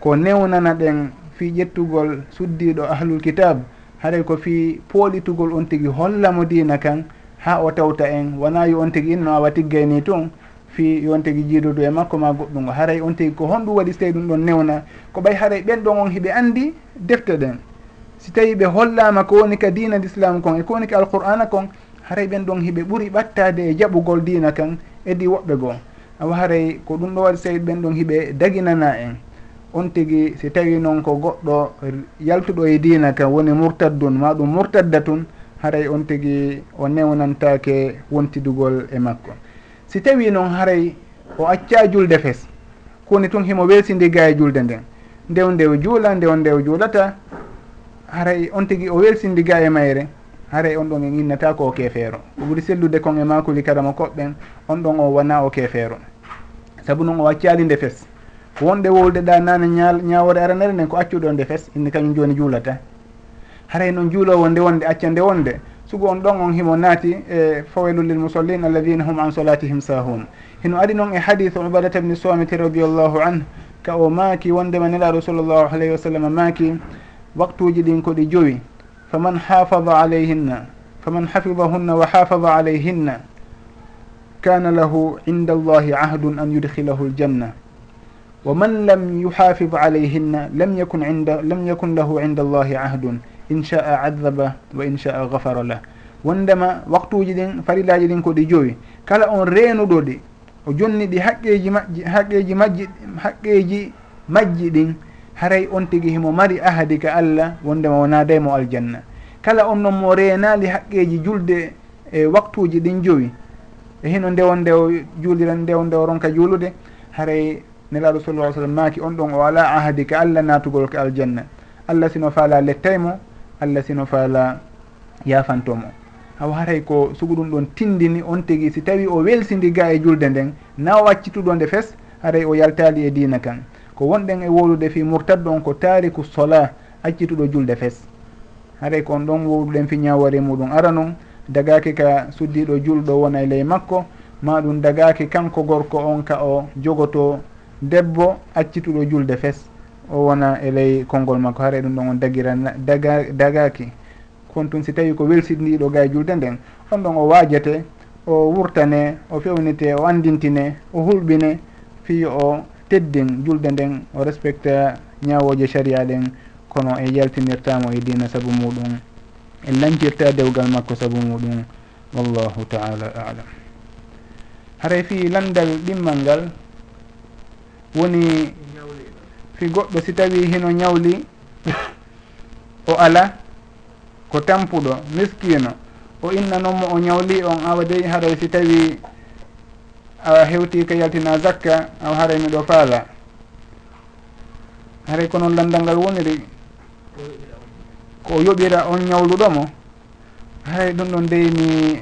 S1: ko newnana ɗen fi ƴettugol suddiɗo ahlul kitab haɗay ko fi pooɗitugol on tigui hollamo dina kan ha o tawta en. Wona yo on tigui inno awa tiggay ni tun fi yon tigui jiidudu e makko ma goɗɗungo haray on tigui ko honɗum waɗi so tawi ɗum ɗon newna. Ko ɓay haray ɓen ɗon on hiɓe andi defte ɗen. Si tawi ɓe hollama ko woni ka dina d' islam kon e ko woni ka alqur'ana kon haray ɓen ɗon hiɓe ɓuuri ɓattade e jaɓugol dina kan edi woɓɓe goo. Awa haray ko ɗum ɗo waɗi so tawi ɓen ɗon hiɓe daginana en. on tigui si tawi noon ko goɗɗo yaltuɗo e diina ka woni murtaddun ma ɗum murtadda tun haray on tigui o newnantake wontidugol e makko. Si tawi noon haray o acca julde fes koni tun himo welsindiga e julde nden. Ndew ndew juula ndew ndew juulata haray on tigui o welsindiga e mayre haray on ɗon en innata ko o kefeero ko ɓuuri sellude kon e makuli karama koɓɓen on ɗon o wona o kefeero saabu noon o accali nde fes. wonde wowde ɗa nane ñawore aranere nden ko accuɗo on nde fes inde kañum joni juulata. Haray noon juulowo nde wonde acca nde wonde sugo on ɗon on himo naati e fawelu lil musallin alladina hum an solatihim sahun hino ari noon e hadith ubadata bni somiti radiallahu anhu ka o maaki wondema nelaɗo sallllahu alayhi wa sallam maaki waktuji ɗin koɗi jowi. Faman hafada alayhinna faman hafidahunna wa hafada alayhinna kana lahu inda allahi ahdun an yudkhilahu ljanna. wa man lam yuhafid alayhinna lam yakun inda lam yakun lahu inda allahi ahdun in sha'a adaba wa in sha'a gafara lah wondema waktuji ɗin farillaji ɗin ko ɗi joyi kala on reenuɗo ɗi o jonni ɗi haqqeji majji haqqeji majji haqqeji majji ɗin haray on tigi himo mari ahadi ka allah wondema wonadaymo aljanna kala on noon mo reenali haqqeji julde e waktuji ɗin joyi e hino ndewo ndew juuliran ndewo ndew ronka juulude haray nelaɗo sallah sallam maaki on ɗon o ala ahadi ka allah natugol ko e aljanna. Allah sino faala lettaymo allah sino faala yafantomo haw haray ko sugu ɗum ɗon tindini on tigi si tawi o welsidi ga e julde nden na o waccituɗo nde fes haray o yaltali e diina kan. Ko wonɗen e wowlude fi murtad ɗon ko tariku sola accituɗo julde fes. Haray ko on ɗon wowluɗen fi ñawari muɗum. Ara noon dagaki ka suddiɗo julɗo wona e ley makko ma ɗum dagaki kanko gorko on ka o jogoto debbo accituɗo julde fes. O wona e ley konngol makko haara ɗum ɗon on dagira daga dagaki. Kon tun si tawi ko welsidniɗo ga e julde nden on ɗon o waajete o wurtane o fewnite o andintine o hulɓine fi o teddin julde nden. O respecta ñawoje saria ɗen kono e yaltinirtamo e dina saabu muɗum. E lancirta dewgal makko saabu muɗum. Wallahu taala alam. Haray fi landal ɗimmal ngal woni fi goɗɗo si tawi hino ñawli o ala ko tampuɗo miskino o innanomo o ñawli on awa dey haray si tawi a hewti ka yaltina zakka awa haray miɗo faala. Haray ko noon landal ngal woniri ko yoɓira on ñawluɗomo haray ɗum ɗon dey mi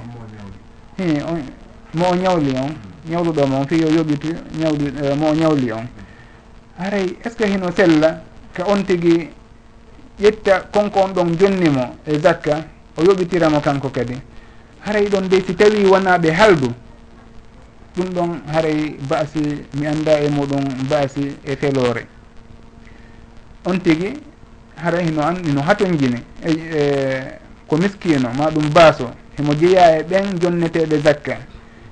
S1: hi on mo o ñawli on. ñawluɗomo on fi yo yoɓiti ñawli e, mo ñawli on. Haray est ce que hino sella ka on tigui ƴetta konko on ɗon jonnimo e zakka o yoɓitiramo kanko kadi? Haray ɗon de si tawi wonaɓe haldu ɗum ɗon haray baasi mi anda e muɗum baasi e felore on tigui haray hino an hino hatonjini e, e ko miskino ma ɗum baaso himo jeeya e ɓen jonneteɓe zakka.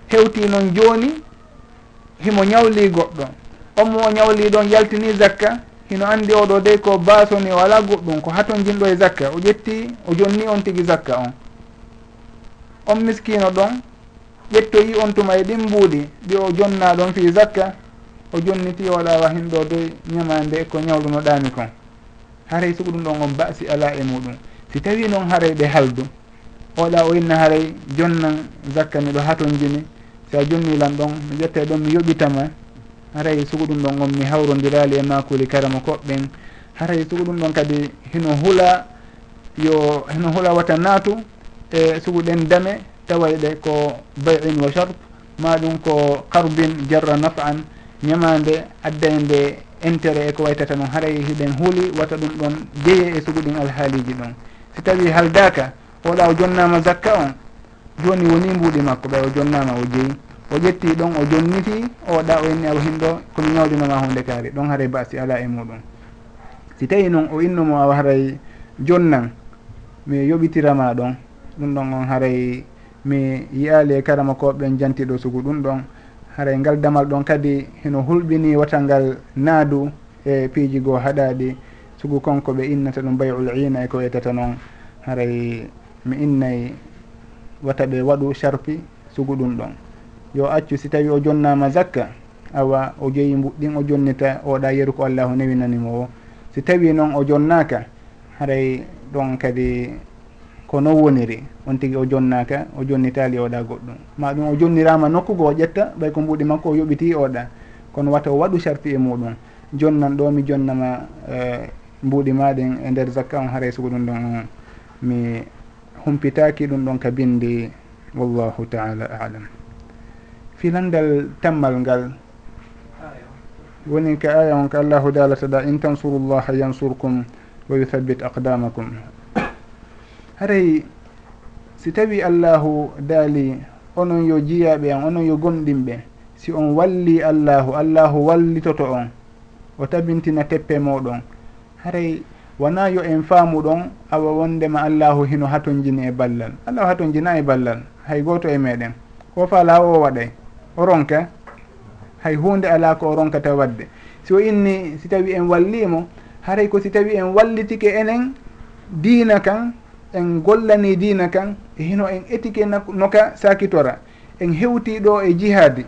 S1: hewti noon joni himo ñawli goɗɗo. On mo o ñawli ɗon yaltini zakka hino andi oɗo dey ko basoni o ala goɗɗum ko haton jinɗo e zakka o ƴetti o jonni on tigui zakka on. On miskino ɗon ƴettoyi on tuma e ɗin mbuuɗi ɗi o jonna ɗon fi zakka o jonniti o waɗa wahin ɗo doy ñamande ko ñawlunoɗami kon. Haray sugu ɗum ɗon on basi ala e muɗum. Si tawi noon haray ɓe haldu oɗa o inna haray jonnan zakka miɗo haton jini sa jommilan ɗon mi ƴetta ɗon mi yoɓitama. Haray sugu ɗum ɗon on mi hawrodirali e makuli karama koɓɓen. Haray sugu ɗum ɗon kadi hino huula yo hino huula wata naatu e sugu ɗen dame tawayɗe ko bayin wa sharp maɗum ko karbin jarra naf'an ñamande addayde intérêt e ko waytata noon haray hiɗen huuli wata ɗum ɗon jeeye e sugu ɗin alhaaliji ɗon. Si tawi haldaka oɗa o jonnama zakka on joni woni mbuuɗi makko ɓay o jonnama o jeeyi o ƴetti ɗon o jonniti oɗa o inni awa hinɗo komi ñawdinoma hunde kaari. Ɗon haaray basi ala e muɗum si tawi noon o innumo awa haray jonnan mi yoɓitirama ɗon. Ɗum ɗon on haray mi yiyali e karama koɓeɓen jantiɗo sugu ɗum ɗon. Haray ngal damal ɗon kadi heno hulɓini watal ngal naadu e piiji goo haɗaɗi sugu konko ɓe innata ɗum bayul ina e ko wiyetata noon. Haray mi innay wata ɓe waɗu charpi sugu ɗum ɗon. yo accu si tawi o jonnama zakka awa o jeeyi mbuɗɗin o jonnita oɗa yeru ko allahu newinanimo o. Si tawi noon o jonnaka haray ɗon kadi ko non woniri. On tigui o jonnaka o jonnitali oɗa goɗɗum. Ma ɗum o jonnirama nokkugo o ƴetta ɓay ko mbuɗi makko o yoɓiti oɗa. Kono wata o waɗu sarti e muɗum. Jonnan ɗo mi jonnama eh, mbuɗi maɗen e nder zakka on haray sugo ɗum ɗon on mi humpitaki ɗum ɗon ka bindi wallahu taala alam. filandal tammal ngal. Woni ka aya on ko allahu dalataɗa in tansurullaha yansurkum wa yuthabbit aqdamakum. Haray si tawi allahu daali onon yo jiyaɓe an onon yo gomɗinɓe si on walli allahu allahu wallitoto on o tabintina teppe moɗon haray wona yo en faamu ɗon awa wondema allahu hino haton jini e ballal. Allahu haton jina e ballal. Hay goto e meɗen. Ko faala o waɗay. o ronka hay hunde ala ko o ronkata wadde. Si o inni si tawi en wallimo haray ko si tawi en wallitike enen diina kan en gollani diina kan e hino en etike noka sakitora en hewti ɗo e jihadi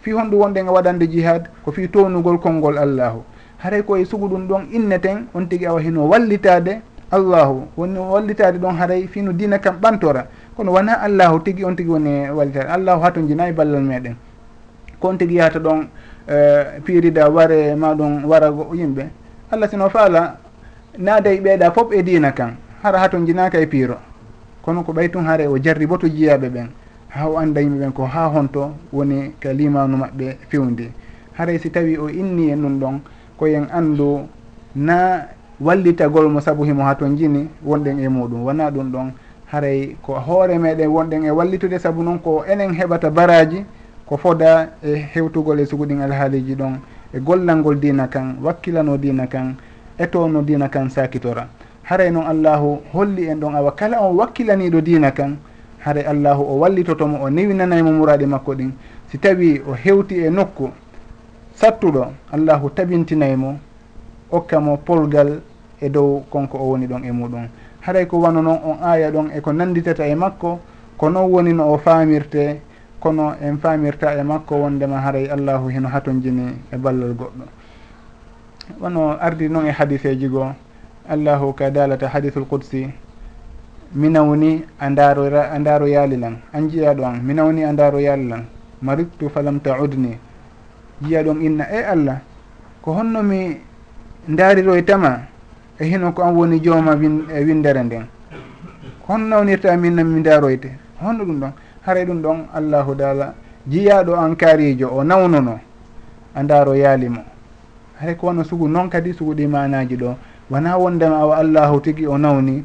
S1: fi honɗum wonɗen e waɗande jihad ko fi townugol konngol allahu haray koye sugu ɗum ɗon inneten on tigui awa hino wallitade allahu woni wallitade ɗon haray fino diina kam ɓantora. kono wona allahu tigui on tigui woni walitare allahu hato jinayi ballal meɗen. Ko on tigui yahata ɗon eh, uh, pirida waare maɗum warago yimɓe. Allah sino faala naaday ɓeeɗa foof e dina kan. Hara hato jinaka e piiro. Kono ko ɓay tun haara o jarri boto jiyaɓe ɓen. Ha o anda yimɓe ɓen ko ha honto woni ka limanu maɓɓe fewndi haray si tawi o inni e ɗum ɗon koyen andu na wallitagol mo saabu himo ha ton jini wonɗen e muɗum. Wona ɗum ɗon haray ko hoore meɗen wonɗen e wallitude saabu noon ko enen heɓata baraji ko foda e hewtugol e suguɗin alhaaliji ɗon e gollalngol dina kan wakkilano dina kan eto no dina kan sakitora. Haray noon allahu holli en ɗon awa kala on wakkilaniɗo dina kan haray allahu o wallitotomo o newinanaymo muraɗi makko ɗin. Si tawi o hewti e nokku sattuɗo allahu tabintinaymo okkamo polgal e dow konko o woni ɗon e muɗum. haray ko wano noon on aya ɗon eko nanditata e makko ko noon woni no o faamirte kono en faamirta e makko wondema haray allahu heno hatonjini e ballal goɗɗo. Wono ardi noon e hadiseji goo allahu ka dalata hadithul qudsi minawni a ndaaro a ndaaro yaalilan an jiyaɗo an minawni a ndaaro yaalilan maridtu falam taudni jiya ɗon inna e allah ko honno mi ndaariroytama e e hino ko an woni jooma win e windere nden. Hon nawnirta minnan mi daroyde honno ɗum ɗon haray ɗum ɗon allahu taala jiyaɗo an kaarijo o nawnuno a ndaaro yaalimo haray ko wono sugu noon kadi sugu ɗi manaji ɗo. Wona wondema awa allahu tigui o nawni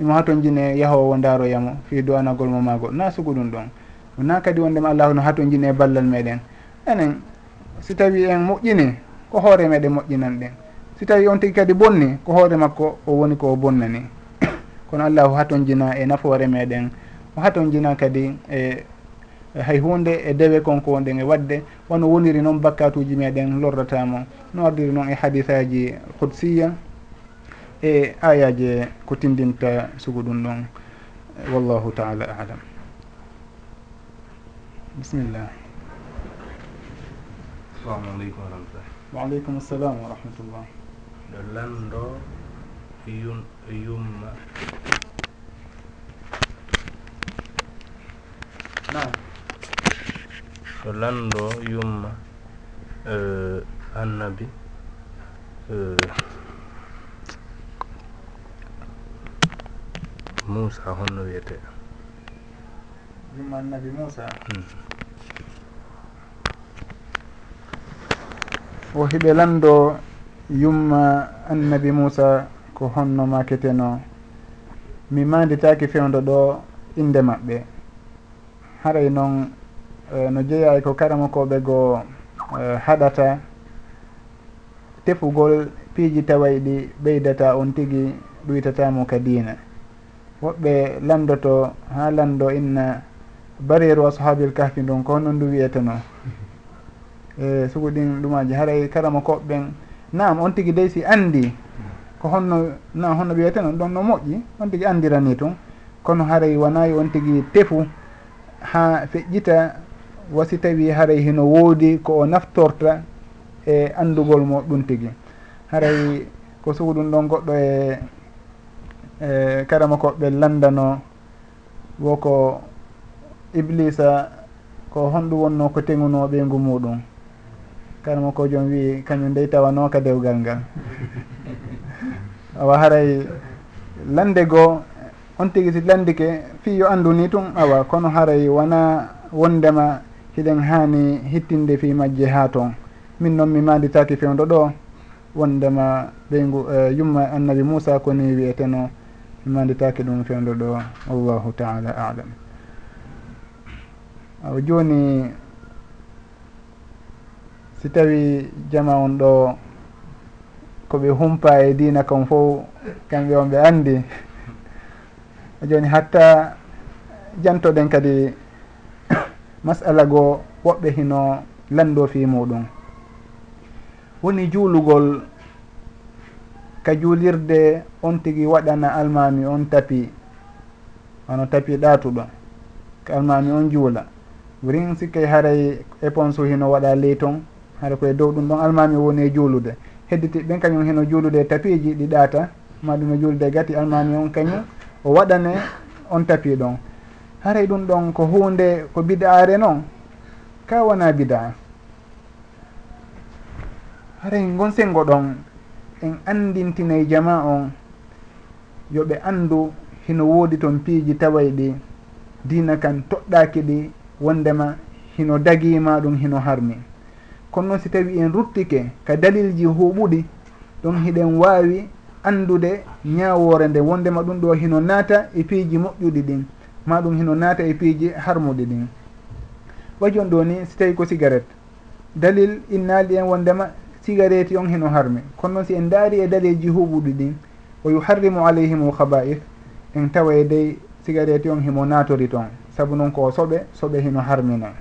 S1: imo haton jine yahowo ndaaroyamo fi dowanagol mo mago na sugu ɗum ɗon. Wona kadi wondema allahu no haton jine ballal meɗen. Enen si tawi en moƴƴini ko hoore meɗen moƴƴinan ɗen. si tawi on tigi kadi bonni ko hoore makko o woni ko o bonnani [COUGHS] kono allahu haton jina e nafoore meɗen. O haton jina kadi e, e hay hunde e dewe konko wonɗen e wadde wono woniri noon bakkatuji meɗen lordatamo no ardiri noon e hadisaji hudsiya e ayaji ko tindinta sugu ɗum ɗon. Wallahu taala alam. Bisimillah
S4: assalamu aleykum warahmatullah
S1: waaleykum assalam wa rahmatullah.
S4: ɗo lanndo yumma.
S1: Nam
S4: ɗo lanndo yumma e, annabi e, moussa honno wiyete.
S1: Yumma annabi moussa
S4: hmm.
S1: o hiɓe lanndo yumma annabi moussa ko honno maketeno mi manditaki fewdo ɗo inde maɓɓe. Haray noon eh, no jeeyay ko karamakoɓe goo eh, haɗata. Tefugol piiji taway ɗi ɓeydata on tigi ɗuytatamo ka diina woɓɓe landoto ha lando inna bariru ashabil kahfi ndun ko honno ndu wiyeteno [LAUGHS] e eh, sugu ɗin ɗumaji haray karama koɓɓen nam on tigui dey si andi ko honno na honno ɓe on ɗon no moƴƴi. On tigui andirani tun. Kono haray wonayi on tigui tefu. Ha feƴƴita wasi tawi haray hino woodi ko o naftorta e andugol mo ɗum tigui haray ko suhɗum ɗon goɗɗo e e karama koɓɓe landano woko iblisa ko honɗum wonno ko teŋunoɓeygu muɗum. kanuma ko jom wi kañum dey tawanoka dewgal ngal. Awa haray lande goo on tigi si landike fi yo andu ni tun awa kono haray wona wondema hiɗen hani hittinde fi majje ha toon. Min noon mi manditaki fewdo ɗo wondema ɓeygu uh, e, yumma annabi moussa koni wiyeteno mi manditaki ɗum fewdo ɗo wallahu taala alam. Awa joni si tawi jama on ɗo koɓe humpa e dina kon fo kamɓe on ɓe andi [LAUGHS] joni hatta jantoɗen kadi [COUGHS] masala goo woɓɓe hino lanndo fi muɗum. Woni juulugol ka juulirde on tigi waɗana almami on tapi ono tapi ɗatuɗo ko almami on juula. Rin sikkay haray e éponse hino waɗa ley ton hara koye dow ɗum ɗon almami e woni e juulude hedditi ɓen kañum heno juulude e tapiji ɗi ɗaata. Ma ɗum e juulude e gati almami on kañum. O waɗane on tapi ɗon. Haray ɗum ɗon ko hunde ko bid'are noon ka wona bid'a? Haray gon sengo ɗon? En andintinayi jama on. Yoɓe andu hino woodi toon piiji taway ɗi. Dina kan toɗɗaki ɗi wondema hino dagima ɗum hino harmi. kono noon si tawi en ruttike ka dalilji huɓuɗi ɗum hiɗen wawi andude ñawore nde wondema ɗum ɗo hino naata e piiji moƴƴuɗi ɗin ma ɗum hino naata e piiji harmuɗi ɗin. Wajon ɗo ni si tawi ko cigarette dalil innali en wondema cigarette on hino harmi. Kono noon si en daari e dalilji huɓuɗi ɗin wa yuharrimu alayhimul haba'ith en tawa e dey cigarette on himo natori toon saabu noon ko soɓe soɓe hino harmina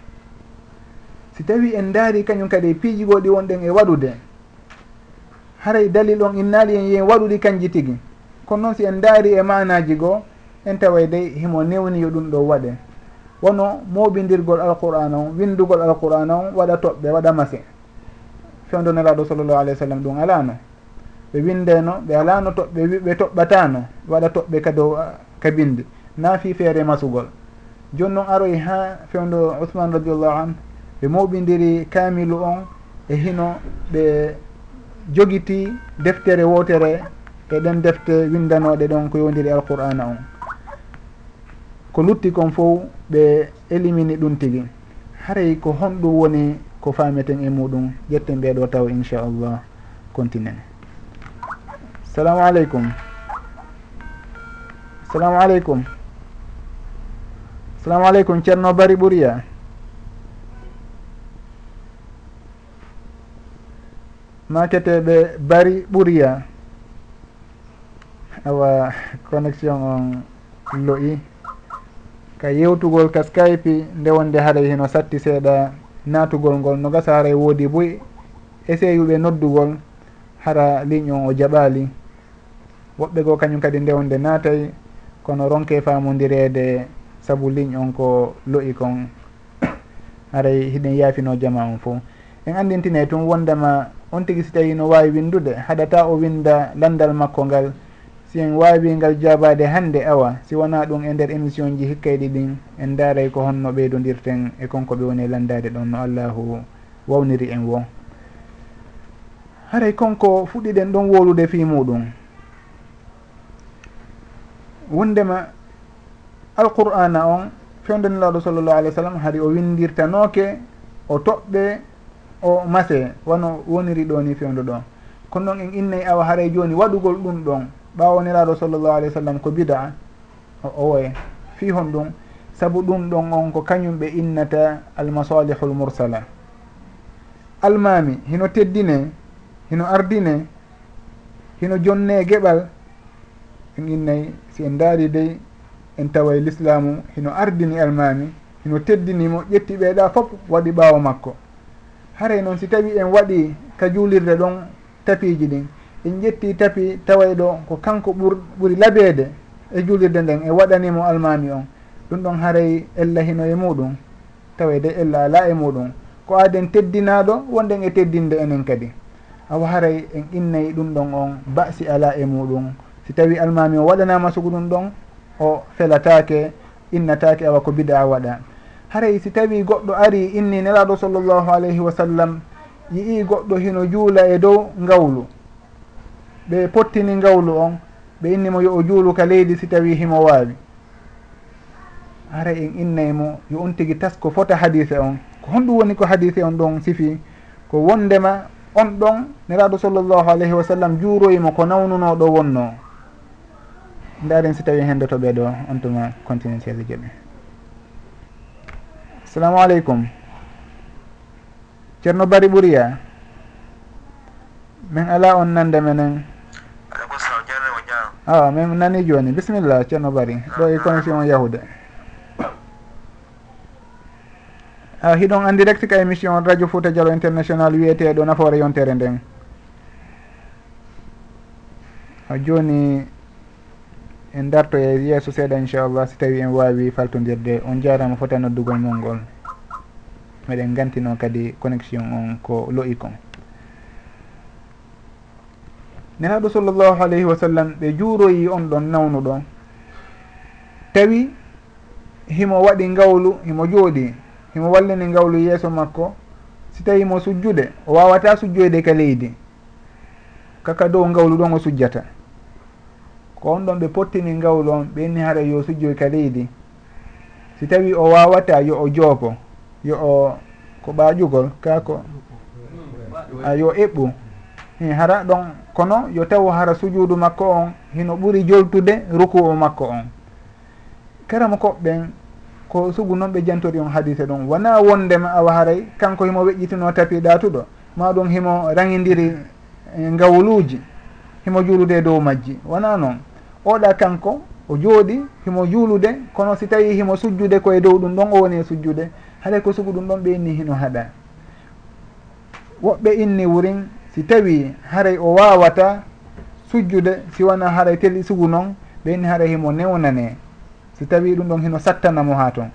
S1: si tawi en daari kañum kadi e piiji goo wonɗen e waɗude haray dalil on innaali en yen waɗuɗi kanji tigi. Kono noon si en daari e manaji goo en taway dey himo newni yo ɗum ɗo waɗe. Wono moɓidirgol alquran on windugol alquran on waɗa toɓɓe waɗa masi fewdo nelaɗo sallllahu alayhi wa sallam ɗum alano ɓe windeno ɓe alano toɓɓe ɓe toɓɓatano waɗa toɓɓe kado ka bindi naafi feere masugol. Joni noon aroy ha fewdo ousmane radiallahu anhu ɓe moɓidiri kamilu on e hino ɓe jogiti deftere wotere e ɗen defte windanoɗe ɗon ko yowdiri alqur'ana on. Ko lutti kon fof ɓe élimini ɗum tigui haray ko honɗum woni ko fameten e muɗum ƴetten ɓeɗo taw inchallah continuen salamu aleykum. Salamu aleykum. Salamu aleykum ceerno bari ɓuuriya maketeɓe bari ɓuriya. Awa connexion on loyi ka yewtugol ka skype nde wonde haaray hino satti seeɗa. Natugol ngol no gasa haray woodi boyi essayuɓe noddugol hara ligne on o jaɓali woɓɓe goo kañum kadi nde wonde naatay kono ronke famodirede saabu ligne on ko loyi kon. [COUGHS] Haray hiɗen yaafino jama on fof en andintine tun wondema on tigui si tawi no wawi windude haɗata o winda landal makko ngal. Si en wawi ngal jabade hande awa si wona ɗum e nder émission ji hikkayɗi ɗin en daaray ko honno ɓeydodirten e konko ɓe woni e landade ɗon no allahu wawniri en wo. Haray konko fuɗɗiɗen ɗon wolude fi muɗum. Wondema alqur'ana on fewdenelaɗo sallllahu alih w sallam hari o windirtanoke o toɓɓe o mase wano woniri ɗo ni fewdo ɗon. Kono noon en innayi awa haray joni waɗugol ɗum ɗon ɓawoniraɗo sallllahu alih w sallam ko bida o owoye fi hon ɗum saabu ɗum ɗon on ko kañum ɓe innata almasalihul mursala. Almami hino teddine hino ardine hino jonne geɓal en innayi si en daari dey en taway l'islamu hino ardini almami hino teddinimo ƴetti ɓeeɗa fof waɗi ɓaawo makko. haray noon si tawi en waɗi ka juulirde ɗon tapiji ɗin en ƴetti tapi taway ɗo ko kanko ɓur ɓuri labeede e juulirde nden e waɗanimo almami on. Ɗum ɗon haray ella hino e muɗum tawa de ella ala e muɗum. Ko aden teddinaɗo wonden e teddinde enen kadi. Awa haray en innayi ɗum ɗon on basi ala e muɗum. Si tawi almami o waɗanama sugu ɗum ɗon o felatake innatake awa ko bida waɗa. haray si tawi goɗɗo ari inni nelaɗo sallllahu alayhi wa sallam yii goɗɗo hino juula e dow ngawlu. Ɓe pottini ngawlu on ɓe innimo yo o juulu ka leydi si tawi himo waawi. Haray en innaymo yo on tigi tasko fota hadise on. Ko honɗum woni ko hadise on ɗon sifi ko wondema on ɗon neraɗo sallllahu alayhi wa sallam juuroyimo ko nawnunoɗo wonno. Ndaren si tawi hen dotoɓe ɗo on tuma continue seeje joɓe assalamu aleykum ceerno bari ɓuriya min ala on nande menen. A ah, min nani joni bisimilla ceerno bari. Ɗo e connexion yahude a ah, hiɗon en direct ka émission radio fouta dialo international wiyeteɗo nafoore yontere nden. Ah, a joni en darto e yeeso seeɗa inchallah. Si tawi en wawi faltodirde on jarama fota e noddugol mol ngol meɗen gantino kadi connexion on ko loyi kon nenaɗo sallllahu alayhi wa sallam ɓe juuroyi on ɗon nawnuɗo. Tawi himo waɗi ngawlu himo jooɗi himo wallini ngawlu yeeso makko si tawi mo sujjude o wawata sujjoyde ka leydi. Kaka dow ngawlu ɗon o sujjata. ko on ɗon ɓe pottini ngawlu on ɓenni hara yo sujjoy ka leydi. Si tawi o wawata yo o joopo yo o ko ɓaajugol kako a yo eɓɓu. Hi hara ɗon kono yo taw hara sujuudu makko on hino ɓuri joltude ruku o makko on. Karama koɓɓen ko sugu noon ɓe jantori on hadise ɗum wona wondema awa haray kanko himo weƴƴitino tapi ɗatuɗo ma ɗum himo rangidiri eh, ngawluji himo juulude dow majji wona noon oɗa kanko o jooɗi himo juulude kono si tawi himo sujjude koye dow ɗum ɗon o woni e sujjude haɗay ko sugu ɗum ɗon ɓe inni hino haɗa. Woɓɓe inni wurin si tawi haray o wawata sujjude si wona haray teli sugu noon ɓe inni haray himo newnane. Si tawi ɗum ɗon hino sattanamo ha toon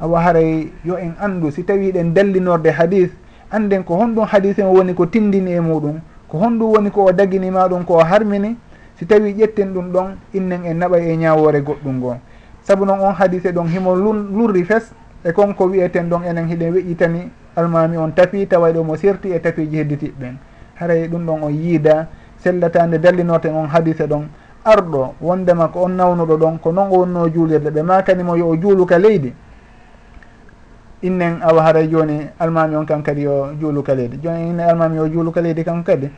S1: awa haray yo en andu si tawi ɗen dallinorde hadis anden ko honɗum hadis en woni ko tindini e muɗum ko honɗum woni ko o daginima ɗum ko o harmini si tawi ƴetten ɗum ɗon innen en naɓay e ñawore goɗɗum ngo saabu noon on hadise ɗon himo lurri fes e konko wiyeten ɗon enen hiɗen weƴƴitani almami on tapi tawa ɗo mo serti e tapiji hedditiɓɓen haray e ɗum ɗon on yiida sellatande dallinorten on hadise ɗon arɗo wondema ko on nawnuɗo ɗon ko noon o wonno juulirde ɓe makanimo yo o juuluka leydi? Innen awa haray joni almami on kan kadi yo juuluka leydi. Joni innen almami yo juuluka leydi kanko kadi?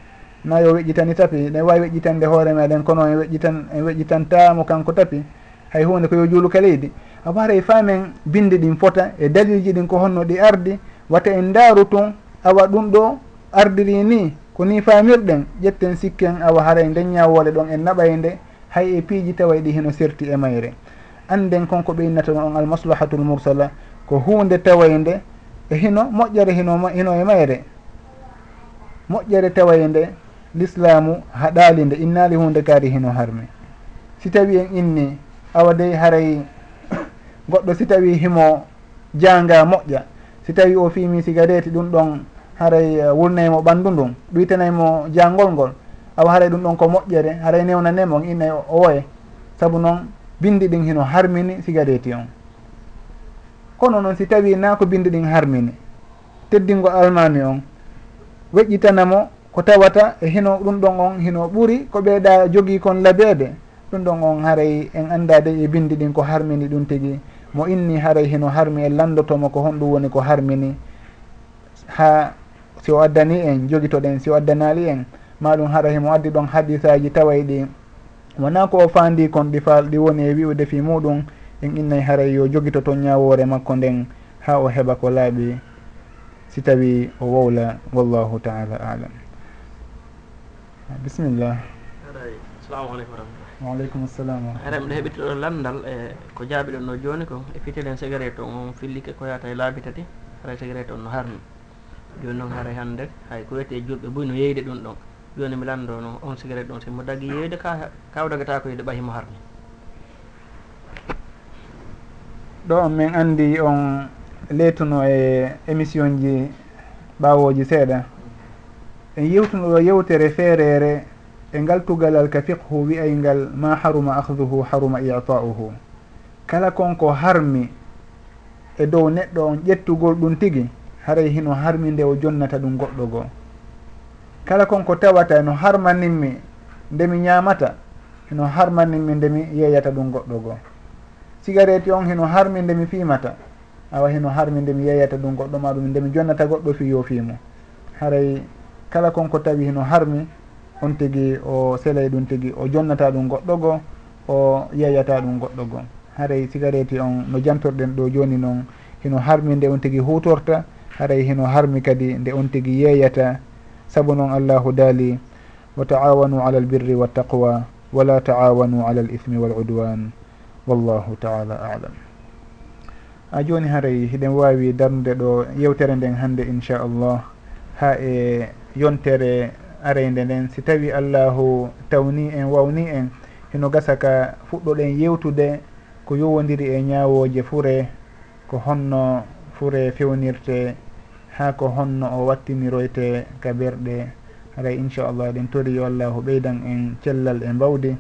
S1: nayo weƴƴitani tapi ne wawi weƴƴitande hoore meɗen kono en weƴƴitan en weƴƴitantamo kanko tapi hay hunde ko yo juuluka leydi. Abara e faamen binde ɗin fota e dalilji ɗin ko honno ɗi ardi wata en daaru tun awa ɗum ɗo ardiri ni ko ni famirɗen ƴetten sikken awa haray nden ñawole ɗon en naɓay nde hay e piiji taway ɗi heno serti e mayre. Anden konko ɓeynatano on almaslahatul mursala ko hunde tawaynde e hino moƴƴere hino hino e mayre. Moƴƴere tawaynde l'islamu haɗali nde innali hunde kaari hino harmi. Si tawi en inni awa dey haray [COUGHS] goɗɗo si tawi himo janga moƴƴa si tawi o fimi sigareti ɗum ɗon haray eh, wurnaymo ɓandu ndun ɗuytanaymo jangol ngol awa haray ɗum ɗon ko moƴƴere haray newnanemo on innay o woye. Saabu noon bindi ɗin hino harmini sigareti on. Kono noon si tawi na ko bindi ɗin harmini teddingo almami on weƴƴitanamo ko tawata e hino ɗum ɗon on hino ɓuuri ko ɓeeɗa jogii kon labeede ɗum ɗon on haray en andade e bindi ɗin ko harmini ɗum tigi. Mo inni haray hino harmi en landotomo ko honɗum woni ko harmini. Ha si o addani en jogitoɗen si o addanali en maɗum haray himo addi ɗon hadisaji taway ɗi. Wona ko o fandi kon ɗi fal ɗi woni e wi'ude fi muɗum en innay haray yo jogito toon ñawore makko nden ha o heɓa ko laaɓi. Si tawi o wowla wallahu taala alam. bisimillah aray
S3: assalamu aleykum warahmatullah
S1: waaleykum salam
S3: aray miɗo heɓitoɗo landal e ko jaabiɗon no joni ko e fitelen cigarette on on fillike ko yata e laabi tati. Haray cigarette on no harni joni noon haray hannde hay ko wiyete julɓe boyi no yeyde ɗum ɗon. Joni mi landono on cigarette ɗon somo dagi yeyde ka kaw dagata ko yeyde ɓahimo harni
S1: ɗo on min anndi on leytuno e émission ji ɓawoji seeɗa. en yewtunoɗo yewtere feerere e ngal tugalal ka fiqhu wi'ayngal ma haruma ahduhu haruma ita'uhu. Kala konko harmi e dow neɗɗo on ƴettugol ɗum tigi haray hino harmi nde o jonnata ɗum goɗɗo goo. Kala konko tawata no harmaninmi ndemi ñamata hino harmaninmi ndemi yeeyata ɗum goɗɗo goo. Cigarette on hino harmi ndemi fiimata awa hino harmi ndemi yeeyata ɗum goɗɗo ma ɗum ndemi jonnata goɗɗo fiyo fiimo haray kala konko tawi hino harmi on tigi o selay ɗum tigi o jonnata ɗum goɗɗo goo o yeyata ɗum goɗɗo goo haray cigarette on no jantorɗen ɗo joni noon hino harmi nde on tigi hutorta haray hino harmi kadi nde on tigi yeeyata saabu noon allahu daali wa taawanu ala albirri wattaqwa wala taawanu ala al ithmi wal udwan. Wallahu taala alam. A joni haray hiɗen wawi darnude ɗo yewtere nden hannde inchallah ha e yontere areyde nden. Si tawi allahu tawni en wawni en hino gasa ka fuɗɗoɗen yewtude ko yowodiri e ñawoje fure ko honno fure fewnirte ha ko honno o wattiniroyte ka berɗe. Haray inchallah eɗen tori yo allahu ɓeydan en cellal e mbawdi.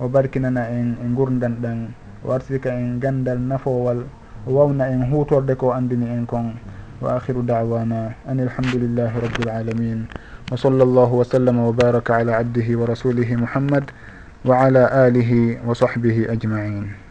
S1: O barkinana en e gurdan ɗan o arsika en gandal nafowal o wawna en hutorde ko andini en kon. وآخر دعوانا أن الحمد لله رب العالمين وصلى الله وسلم وبارك على عبده ورسوله محمد وعلى آله وصحبه أجمعين